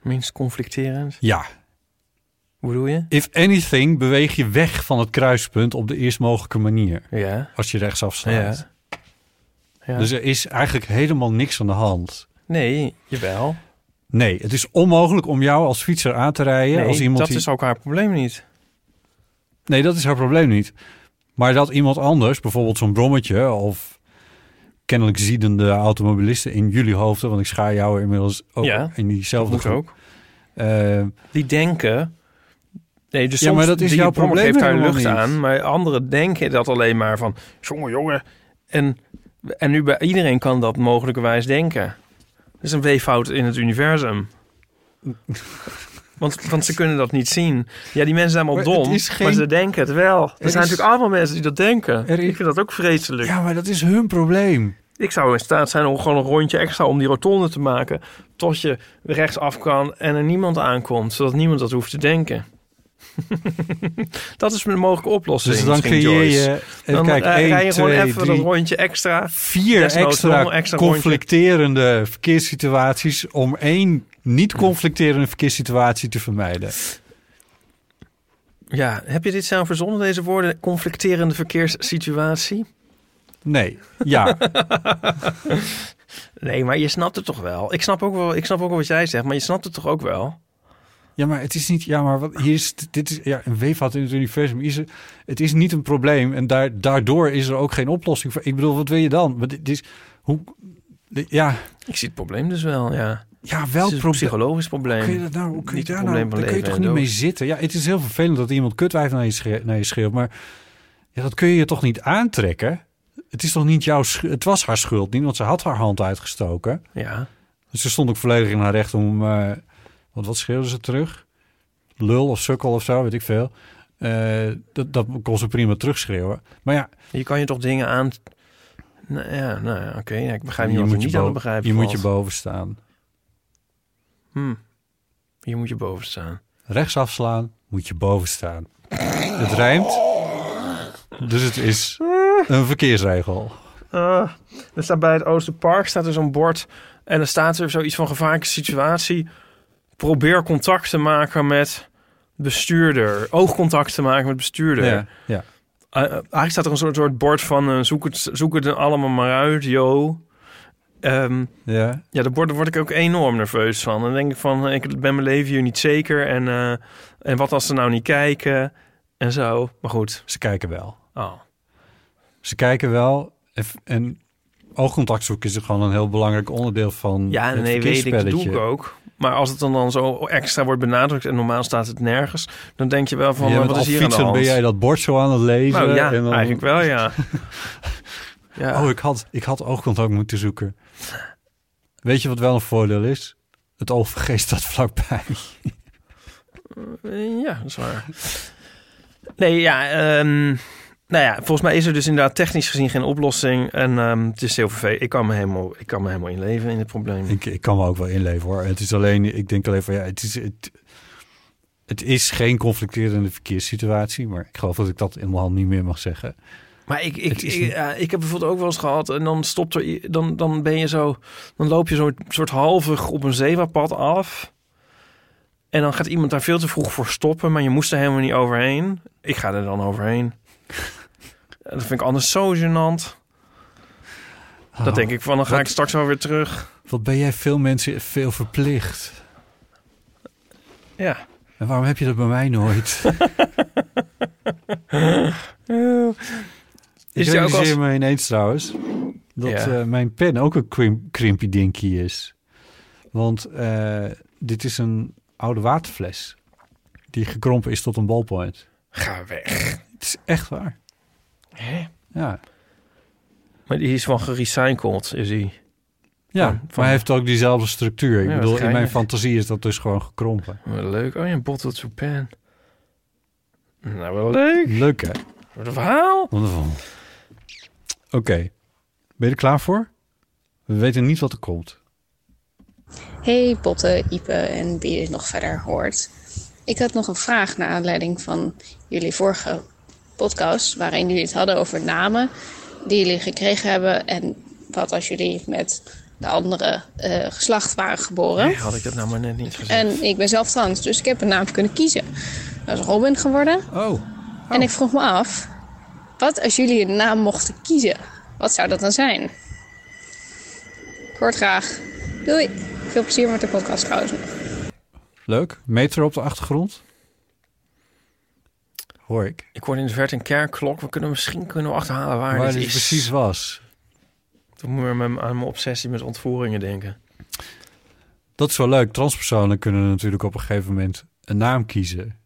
Minst conflicterend? Ja. Hoe bedoel je? If anything, beweeg je weg van het kruispunt op de eerst mogelijke manier. Ja. Als je rechtsaf slaat. Ja. Dus er is eigenlijk helemaal niks aan de hand. Nee, jawel. Nee, het is onmogelijk om jou als fietser aan te rijden. Nee, als iemand dat die... is ook haar probleem niet. Nee, dat is haar probleem niet. Maar dat iemand anders, bijvoorbeeld zo'n brommetje of kennelijk ziedende automobilisten in jullie hoofden, want ik schaar jou inmiddels ook Ja, in diezelfde groep. ook. Eh, Die denken... Nee, dus Ja, soms maar dat is jouw probleem geeft daar helemaal lucht niet. aan. Maar anderen denken dat alleen maar van... Jongen, jongen. En, en nu bij iedereen kan dat mogelijkerwijs denken. Dat is een weeffout in het universum. Want, want ze kunnen dat niet zien. Ja, die mensen zijn allemaal Maar dom, geen- maar ze denken het wel. Er, Er zijn is- natuurlijk allemaal mensen die dat denken. Er is- Ik vind dat ook vreselijk. ja, maar dat is hun probleem. Ik zou in staat zijn om gewoon een rondje extra om die rotonde te maken. Tot je rechtsaf kan en er niemand aankomt. Zodat niemand dat hoeft te denken. dat is een mogelijke oplossing. Dus dan creëer je- even Dan eh, één, rij je gewoon twee, even drie, een rondje extra. Vier extra, extra rondje. conflicterende verkeerssituaties om één niet conflicterende verkeerssituatie te vermijden. Ja, heb je dit zelf verzonnen, deze woorden? Conflicterende verkeerssituatie? Nee, ja. nee, maar je snapt het toch wel? Ik snap ook wel, ik snap ook wel wat jij zegt, maar je snapt het toch ook wel? Ja, maar het is niet. Ja, maar wat hier is. Dit is ja, een weefvat in het universum. Is er, het is niet een probleem. En daar, daardoor is er ook geen oplossing voor. Ik bedoel, wat wil je dan? Maar dit is. Hoe. Ja. Ik zie het probleem dus wel, ja. Ja, probleem? psychologisch probleem. Kun je dat nou? Hoe kun je daar nou? Daar kun je toch niet mee zitten? Ja, het is heel vervelend dat iemand kutwijf naar je, schreeuwt, naar je schreeuwt. Maar ja, dat kun je je toch niet aantrekken? Het is toch niet jouw schuld? Het was haar schuld niet, want ze had haar hand uitgestoken. Ja. Dus ze stond ook volledig in haar recht om... eh, wat, wat schreeuwde ze terug? Lul of sukkel of zo, weet ik veel. Eh, dat, dat kon ze prima terugschreeuwen. Maar ja... Je kan je toch dingen aan... Nou ja, nou ja, oké. Ja, ik begrijp niet je wat je, niet aan begrijpen je moet je boven staan. Hm. Hier moet je boven staan. Rechts afslaan, moet je boven staan. Het rijmt. Dus het is een verkeersregel. Ah, er staat bij het Oosterpark staat er zo'n bord en er staat er zoiets van gevaarlijke situatie. Probeer contact te maken met bestuurder. Oogcontact te maken met bestuurder. Ja, ja. Eh, eh, eigenlijk staat er een soort, soort bord van eh, zoek, het, zoek het er allemaal maar uit, yo. Ehm, Ja. ja, daar word, daar word ik ook enorm nerveus van. Dan denk ik van, ik ben mijn leven hier niet zeker. En, en wat als ze nou niet kijken en zo. Maar goed. Ze kijken wel. Oh. Ze kijken wel. En, oogcontact zoeken is gewoon een heel belangrijk onderdeel van Ja, het nee, weet ik, dat doe ik ook. Maar als het dan, dan zo extra wordt benadrukt en normaal staat het nergens, dan denk je wel van, Jij eh, wat is hier aan de fietsend, hand? ben jij dat bord zo aan het lezen? Nou ja, en dan- eigenlijk wel, ja. ja. Oh, ik had, ik had oogcontact moeten zoeken. Weet je wat wel een voordeel is? Het OVG staat vlakbij. Eh, Ja, dat is waar. Nee, ja, ehm, nou ja, volgens mij is er dus inderdaad technisch gezien geen oplossing. En ehm, het is heel vervelend. Ik kan me helemaal, ik kan me helemaal inleven in het probleem. Ik, ik kan me ook wel inleven hoor. Het is alleen, ik denk alleen van ja, het is, het, het is geen conflicterende verkeerssituatie. Maar ik geloof dat ik dat helemaal niet meer mag zeggen. Maar ik, ik, ik, ja, ik heb bijvoorbeeld ook wel eens gehad en dan stopt er, dan, dan ben je zo, dan loop je zo'n soort halvig op een zebrapad af. En dan gaat iemand daar veel te vroeg voor stoppen, maar je moest er helemaal niet overheen. Ik ga er dan overheen. Dat vind ik anders zo gênant. Dat denk ik van, dan ga Wat- ik straks wel weer terug. Wat ben jij veel mensen veel verplicht? Ja. En waarom heb je dat bij mij nooit? Ik Is die ook als- me ineens trouwens dat Ja. eh, mijn pen ook een krim, krimpy dinky is. Want eh, dit is een oude waterfles die gekrompen is tot een ballpoint. Ga weg. Is echt waar. Hè? Ja. Maar die is van gerecycled, is die. Ja, Van- maar hij heeft ook diezelfde structuur. Ik Ja, bedoel, in mijn fantasie is dat dus gewoon gekrompen. Wat leuk. Oh ja, een bottle pen. Nou, wel leuk. Leuk hè? Wat een verhaal. Wonderful. Oké, ben je er klaar voor? We weten niet wat er komt. Hey Botte, Ipe en wie je nog verder hoort. Ik had nog een vraag naar aanleiding van jullie vorige podcast, waarin jullie het hadden over namen die jullie gekregen hebben en wat als jullie met de andere eh, geslacht waren geboren. Nee, had ik dat nou maar net niet gezegd. En ik ben zelf trans, dus ik heb een naam kunnen kiezen. Dat is Robin geworden. Oh. En ik vroeg me af, wat als jullie een naam mochten kiezen? Wat zou dat dan zijn? Ik hoor het graag. Doei. Veel plezier met de podcast trouwens. Leuk. Meter op de achtergrond. Hoor ik. Ik hoorde in de verte een kerkklok. We kunnen misschien kunnen we achterhalen waar, Waar dit dit is. precies was. Toen moet ik aan mijn- obsessie met ontvoeringen denken. Dat is wel leuk. Transpersonen kunnen natuurlijk op een gegeven moment een naam kiezen.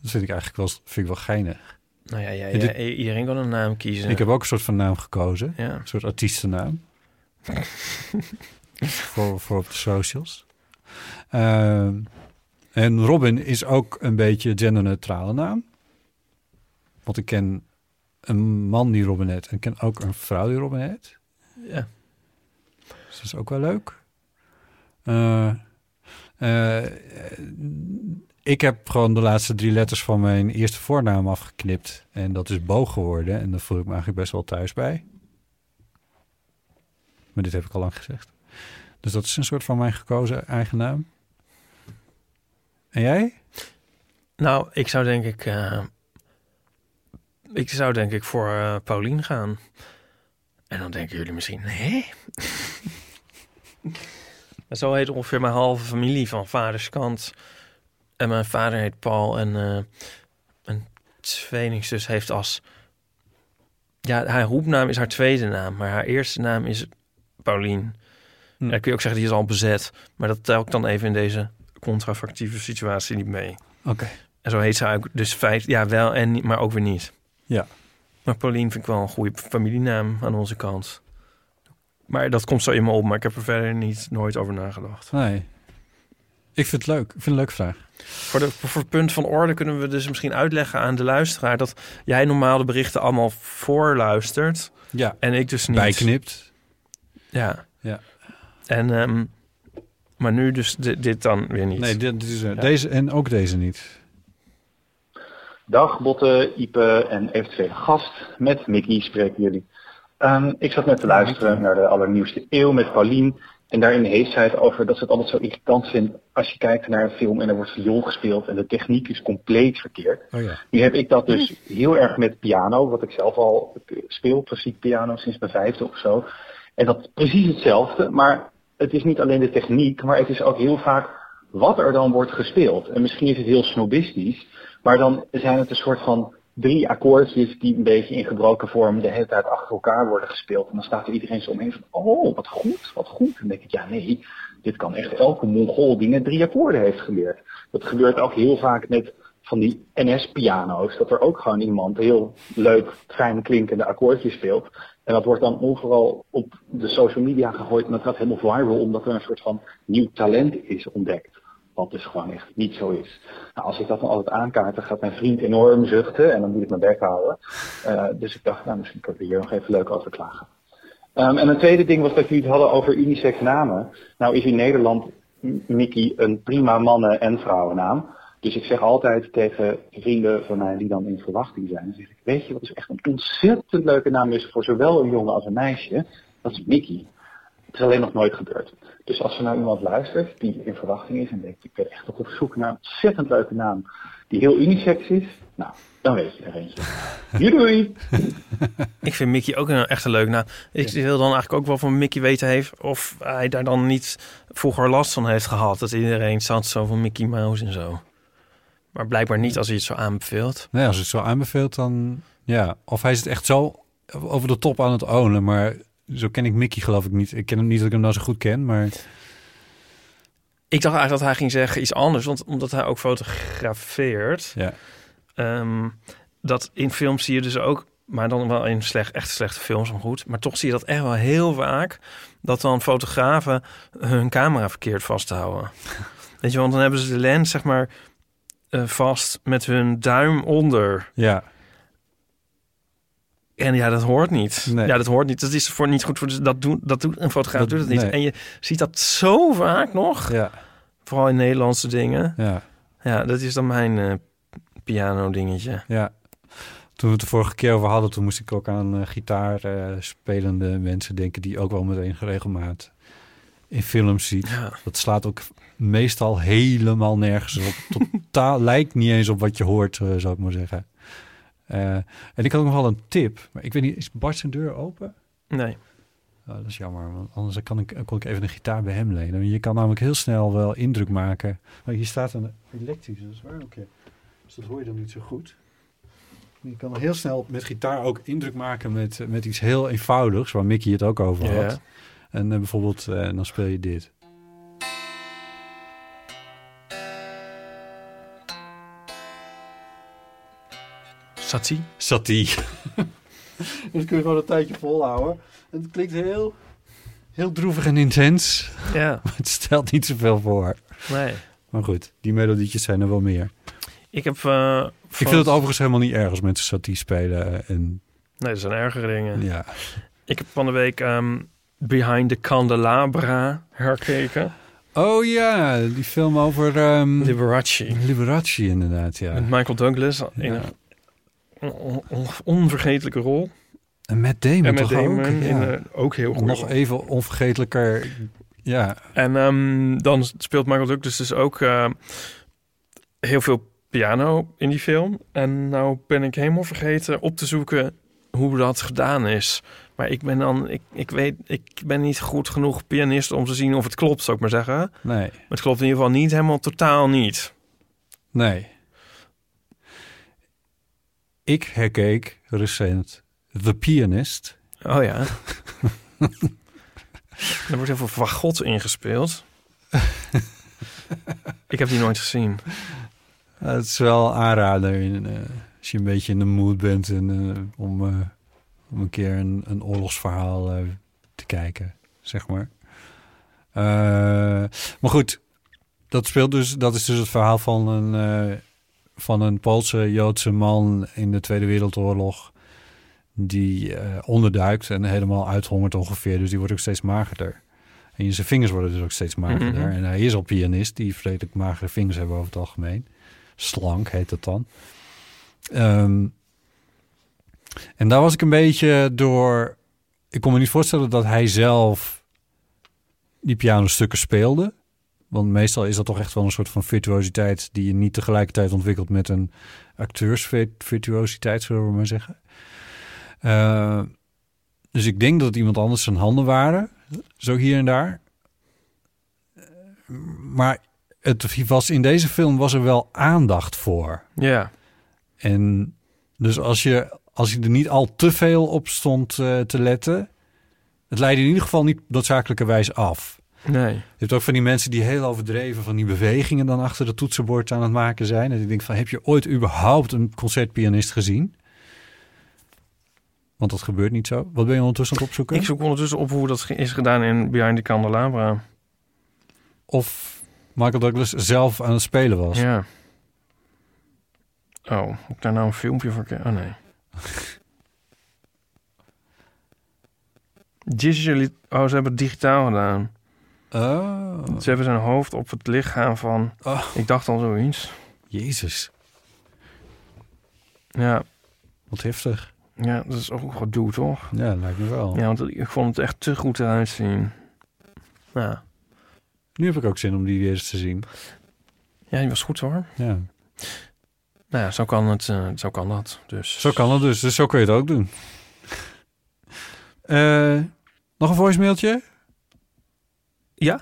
Dat vind ik eigenlijk wel, vind ik wel geinig. Nou ja, ja, ja, dit- iedereen kan een naam kiezen. Ik heb ook een soort van naam gekozen. Ja. Een soort artiestennaam. voor, voor op de socials. Ehm, en Robin is ook een beetje genderneutrale naam. Want ik ken een man die Robin heet. En ik ken ook een vrouw die Robin heet. Ja. Dus dat is ook wel leuk. Eh, eh, ik heb gewoon de laatste drie letters van mijn eerste voornaam afgeknipt. En dat is Bo geworden. En daar voel ik me eigenlijk best wel thuis bij. Maar dit heb ik al lang gezegd. Dus dat is een soort van mijn gekozen eigen naam. En jij? Nou, ik zou denk ik... eh, ik zou denk ik voor eh Paulien gaan. En dan denken jullie misschien... Hè? En zo heet ongeveer mijn halve familie van vaders kant. En mijn vader heet Paul. En eh een tweelingzus heeft als... Ja, haar roepnaam is haar tweede naam. Maar haar eerste naam is Paulien. Hm. Ja, kun je ook zeggen, die is al bezet. Maar dat tel ik dan even in deze contrafactieve situatie niet mee. Oké. En zo heet ze ook. Dus feit, ja, wel en niet, maar ook weer niet. Ja. Maar Paulien vind ik wel een goede familienaam aan onze kant. Maar dat komt zo in me op, maar ik heb er verder niet nooit over nagedacht. Nee. Ik vind het leuk. Ik vind het een leuke vraag. Voor, de, voor het punt van orde kunnen we dus misschien uitleggen aan de luisteraar dat jij normaal de berichten allemaal voorluistert. Ja. En ik dus niet. Bijknipt. Ja. Ja. En, ehm, maar nu dus di- dit dan weer niet. Nee, dit, dit is, eh, Ja. deze en ook deze niet. Dag Botte, Ipe en eventuele gast. Met Mickey spreken jullie. Ehm, ik zat net te luisteren naar de allernieuwste eeuw met Paulien. En daarin heeft zij het over dat ze het altijd zo irritant vindt als je kijkt naar een film en er wordt viool gespeeld en de techniek is compleet verkeerd. Oh ja. Nu heb ik dat dus heel erg met piano, wat ik zelf al speel, klassiek piano sinds mijn vijfde of zo. En dat is precies hetzelfde, maar het is niet alleen de techniek, maar het is ook heel vaak wat er dan wordt gespeeld. En misschien is het heel snobistisch, maar dan zijn het een soort van drie akkoordjes die een beetje in gebroken vorm de hele tijd achter elkaar worden gespeeld. En dan staat er iedereen zo omheen van, oh, wat goed, wat goed. En dan denk ik, ja nee, dit kan echt elke mongool die net drie akkoorden heeft geleerd. Dat gebeurt ook heel vaak met van die NS-piano's, dat er ook gewoon iemand heel leuk, fijn klinkende akkoordjes speelt. En dat wordt dan overal op de social media gegooid en dat gaat helemaal viral, omdat er een soort van nieuw talent is ontdekt. Wat dus gewoon echt niet zo is. Nou, als ik dat dan altijd aankaart, dan gaat mijn vriend enorm zuchten en dan moet ik mijn bek houden. Eh, dus ik dacht, nou, misschien kan ik er hier nog even leuk over klagen. Ehm, en een tweede ding was dat jullie het hadden over unisex namen. Nou is in Nederland Mickey een prima mannen- en vrouwennaam. Dus ik zeg altijd tegen vrienden van mij die dan in verwachting zijn, dan zeg ik, weet je wat is echt een ontzettend leuke naam is voor zowel een jongen als een meisje? Dat is Mickey. Het is alleen nog nooit gebeurd. Dus als er nou iemand luistert die in verwachting is en denkt, ik ben echt op zoek naar een ontzettend leuke naam die heel unisex is, nou, dan weet je er eentje. Doei doei! Ik vind Mickey ook een echt een leuk naam. Ik wil dan eigenlijk ook wel van Mickey weten heeft of hij daar dan niet vroeger last van heeft gehad. Dat iedereen zat zo van Mickey Mouse en zo. Maar blijkbaar niet als hij het zo aanbeveelt. Nee, als het zo aanbeveelt, dan ja. Of hij is het echt zo over de top aan het ownen, maar zo ken ik Mickey geloof ik niet. Ik ken hem niet dat ik hem nou zo goed ken, maar Ik dacht eigenlijk dat hij ging zeggen iets anders, want omdat hij ook fotografeert. Ja. Ehm, dat in films zie je dus ook, maar dan wel in slecht, echt slechte films, maar goed. Maar toch zie je dat echt wel heel vaak, dat dan fotografen hun camera verkeerd vasthouden. Weet je, want dan hebben ze de lens zeg maar eh, vast met hun duim onder. ja. En ja, dat hoort niet. Nee. Ja, dat hoort niet. Dat is voor niet goed voor. Dat doet, dat doet een fotograaf Dat- doet het niet. nee. En je ziet dat zo vaak nog. Ja. Vooral in Nederlandse dingen. Ja. Ja, dat is dan mijn eh, piano dingetje. Ja. Toen we het de vorige keer over hadden, toen moest ik ook aan eh, gitaar spelende mensen denken die ook wel met enige regelmaat in films ziet. Ja. Dat slaat ook meestal helemaal nergens op. Totaal lijkt niet eens op wat je hoort, eh, zou ik maar zeggen. Eh, en ik had nog wel een tip, maar ik weet niet, is Bart zijn deur open? Nee. Oh, dat is jammer, want anders kan ik, kon ik even een gitaar bij hem lenen. Je kan namelijk heel snel wel indruk maken. Maar hier staat een elektrische, dat is waar, oké. Dus dat hoor je dan niet zo goed. Je kan heel snel met gitaar ook indruk maken met, met iets heel eenvoudigs, waar Mickey het ook over Ja. had. En eh, bijvoorbeeld, dan speel je dit. Satie? Satie. dat kun je gewoon een tijdje volhouden. En het klinkt heel, heel droevig en intens. Ja. Maar het stelt niet zoveel voor. Nee. Maar goed, die melodietjes zijn er wel meer. Ik heb... eh, Ik vind het overigens helemaal niet erg als mensen satie spelen. En Nee, dat zijn ergere dingen. ja. Ik heb van de week ehm, Behind the Candelabra herkeken. Oh ja, die film over... ehm, Liberace. Liberace inderdaad, ja. Met Michael Douglas in Ja. een on- on- onvergetelijke rol. En met Damon en met toch Damon ook? in, Ja. eh, ook heel goed. Nog even onvergetelijker. Ja, En ehm, dan speelt Michael Douglas dus ook eh, heel veel piano in die film. En nou ben ik helemaal vergeten op te zoeken hoe dat gedaan is. Maar ik ben dan, ik, ik weet, ik ben niet goed genoeg pianist om te zien of het klopt, zou ik maar zeggen. Nee. Maar het klopt in ieder geval niet helemaal totaal niet. Nee. Ik herkeek recent The Pianist. Oh ja. er wordt heel veel fagot ingespeeld. ik heb die nooit gezien. Ja, het is wel aanrader in, eh, als je een beetje in de mood bent en, eh, om, eh, om een keer een, een oorlogsverhaal te kijken, zeg maar. Maar goed, dat speelt dus, dat is dus het verhaal van een, van een Poolse Joodse man in de Tweede Wereldoorlog. Die eh, onderduikt en helemaal uithongert ongeveer. Dus die wordt ook steeds magerder. En zijn vingers worden dus ook steeds magerder. Mhm. En hij is al pianist, die vredelijk magere vingers hebben over het algemeen. Slank heet het dan. Ehm, en daar was ik een beetje door. Ik kon me niet voorstellen dat hij zelf die pianostukken speelde. Want meestal is dat toch echt wel een soort van virtuositeit die je niet tegelijkertijd ontwikkelt met een acteursvirtuositeit, zullen we maar zeggen. Eh, dus ik denk dat het iemand anders zijn handen waren, zo hier en daar. Maar het was in deze film was er wel aandacht voor. Ja. En dus als je, als je er niet al te veel op stond eh, te letten, het leidde in ieder geval niet noodzakelijkerwijs af. Nee. Je hebt ook van die mensen die heel overdreven van die bewegingen dan achter de toetsenbord aan het maken zijn. En ik denk van, heb je ooit überhaupt een concertpianist gezien? Want dat gebeurt niet zo. Wat ben je ondertussen aan het opzoeken? Ik zoek ondertussen op hoe dat is gedaan in Behind the Candelabra. Of Michael Douglas zelf aan het spelen was. Ja. Oh, moet ik daar nou een filmpje voor? Oh nee. Digitally, oh, ze hebben het digitaal gedaan. Oh. Ze hebben zijn hoofd op het lichaam van... Ik dacht al zoiets. Jezus. Ja. Wat heftig. Ja, dat is ook gedoe, toch? Ja, lijkt me wel. Ja, want ik vond het echt te goed eruit zien. Ja. Nu heb ik ook zin om die weer eens te zien. Ja, die was goed hoor. Ja. Nou ja, zo kan, het, eh, zo kan dat. Dus. Zo kan het dus. Dus zo kun je het ook doen. Eh, nog een voicemailtje? Ja?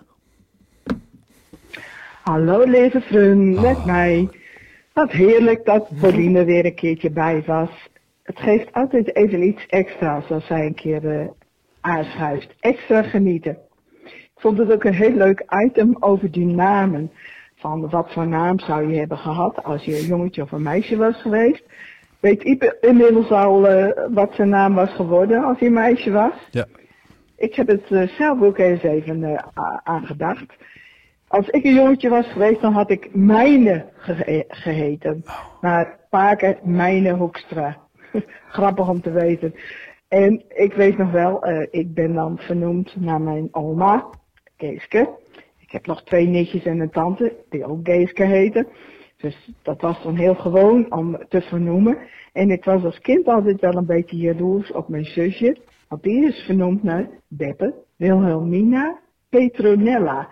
Hallo lieve vriend, met mij. Wat heerlijk dat Pauline weer een keertje bij was. Het geeft altijd even iets extra's als zij een keer eh aanschuift. Extra genieten. Ik vond het ook een heel leuk item over die namen. Van wat voor naam zou je hebben gehad als je een jongetje of een meisje was geweest. Weet Ipe inmiddels al eh, wat zijn naam was geworden als hij een meisje was? Ja. Ik heb het eh, zelf ook eens even eh, aangedacht. Als ik een jongetje was geweest, dan had ik Mijne ge- geheten. Maar Paken Mijne Hoekstra. Grappig om te weten. En ik weet nog wel, eh, ik ben dan vernoemd naar mijn oma, Geeske. Ik heb nog twee nichtjes en een tante, die ook Geeske heten. Dus dat was dan heel gewoon om te vernoemen. En ik was als kind altijd wel een beetje jaloers op mijn zusje. Want is vernoemd naar Beppe Wilhelmina Petronella.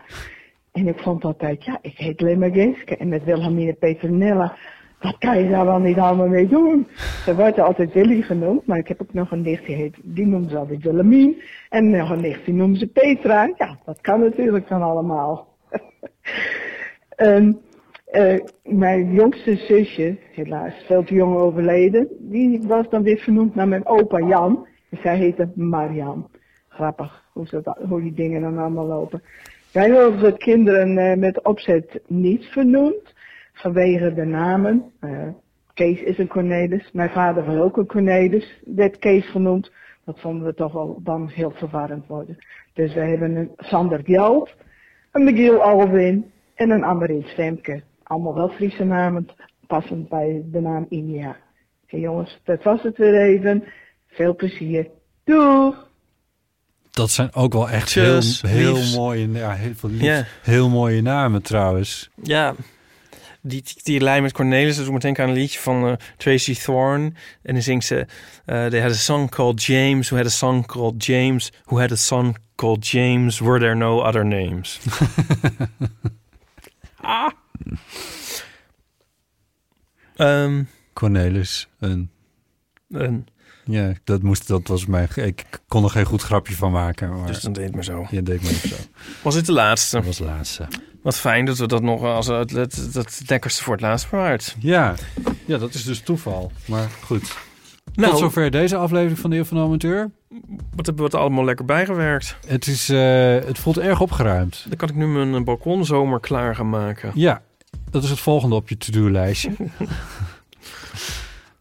En ik vond altijd, ja, ik heet maar Geeske. En met Wilhelmina Petronella, wat kan je daar wel niet allemaal mee doen? Ze wordt altijd Willy genoemd, maar ik heb ook nog een nicht die heet, die noemen ze altijd Wilhelmien. En nog een nicht die noemen ze Petra. Ja, dat kan natuurlijk dan allemaal. En eh, mijn jongste zusje, helaas veel te jong overleden, die was dan weer vernoemd naar mijn opa Jan. Zij heette Marian. Grappig hoe, die dingen dan allemaal lopen. Wij hebben onze kinderen eh, met opzet niet vernoemd, vanwege de namen. Eh, Kees is een Cornelis, mijn vader was ook een Cornelis, werd Kees genoemd. Dat vonden we toch wel dan heel verwarrend worden. Dus we hebben een Sander Gjald, een Michiel Alwin en een Amarin Stemke. Allemaal wel Friese namen, passend bij de naam India. Oké jongens, dat was het weer even. Veel plezier. Doeg! Dat zijn ook wel echt Tjus, heel, heel mooie, ja, heel, veel lief- heel mooie namen trouwens. Ja, die, die, die lijn met Cornelis, dat doet me denken aan een liedje van eh, Tracy Thorn. En dan zingt ze... eh they had a song called James, who had a song called James, who had a song called James, were there no other names. ah. Ehm, Cornelis, een... een, Ja, dat, moest, dat was mijn... Ik kon er geen goed grapje van maken. Maar Dus dan deed maar zo. Je deed even zo. Was dit de laatste? Dat was de laatste. Wat fijn dat we dat nog als het, het, het lekkerste voor het laatst bewaard. Ja. ja, dat is dus toeval. Maar goed. Nou- Tot zover deze aflevering van de Eeuw van de Amateur. Wat hebben we er allemaal lekker bijgewerkt. Het, is, eh, het voelt erg opgeruimd. Dan kan ik nu mijn balkonzomer klaar gaan maken. Ja, dat is het volgende op je to-do-lijstje.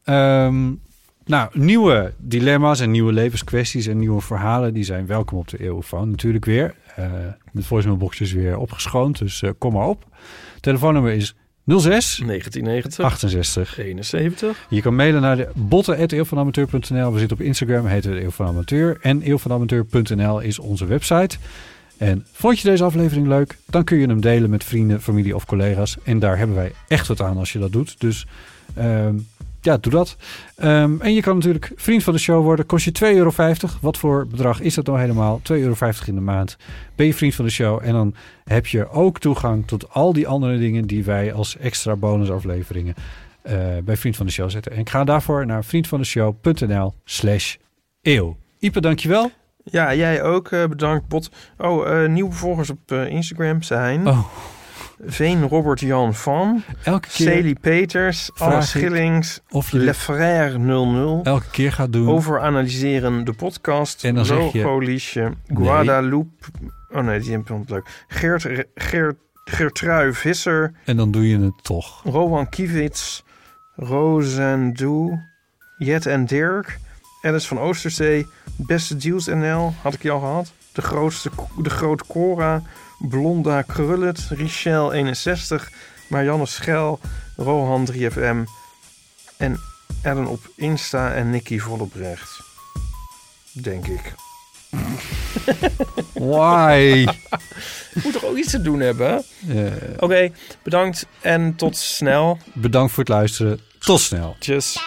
Ehm, nou, nieuwe dilemma's en nieuwe levenskwesties en nieuwe verhalen... die zijn welkom op de Eeuwfoon natuurlijk weer. Eh de voicemailbox is weer opgeschoond, dus eh, kom maar op. Telefoonnummer is 06 1990 68 71. Je kan mailen naar de botten.eeuwvanamateur.nl. We zitten op Instagram, heten we Eeuw van Amateur. En eeuwvanamateur.nl is onze website. En vond je deze aflevering leuk? Dan kun je hem delen met vrienden, familie of collega's. En daar hebben wij echt wat aan als je dat doet. Dus ehm, ja, doe dat. Ehm, en je kan natuurlijk vriend van de show worden. Kost je 2,50 euro. Wat voor bedrag is dat nou helemaal? 2,50 euro in de maand. Ben je vriend van de show. En dan heb je ook toegang tot al die andere dingen... die wij als extra bonusafleveringen eh, bij Vriend van de Show zetten. En ga daarvoor naar vriendvandeshow.nl slash eeuw. Ipe, dankjewel. Ja, jij ook. eh, bedankt, Bot. Oh, eh, nieuwe volgers op Instagram zijn... Oh. Veen Robert Jan van. Elke keer Celie Peters. Anne ik Schillings. of je Le dit Frère 00. elke keer gaat doen. Over analyseren de podcast. En dan zeg je-. Nee. Guadalupe. Oh nee, die vond ik leuk. Geert, Geert, Geertrui Visser. En dan doe je het toch. Rowan Kiewits. Rozendoe. Jet en Dirk. Alice van Oosterzee. Beste Deals NL. Had ik je al gehad. De, grootste, de Groot Cora. Blonda Krullet. Richel 61. Marianne Schel. Rohan 3FM. En Ellen op Insta en Nicky Vollebrecht. Denk ik. Why? Moet toch ook iets te doen hebben? Eh, Oké, bedankt en tot snel. bedankt voor het luisteren. Tot snel. Tjus.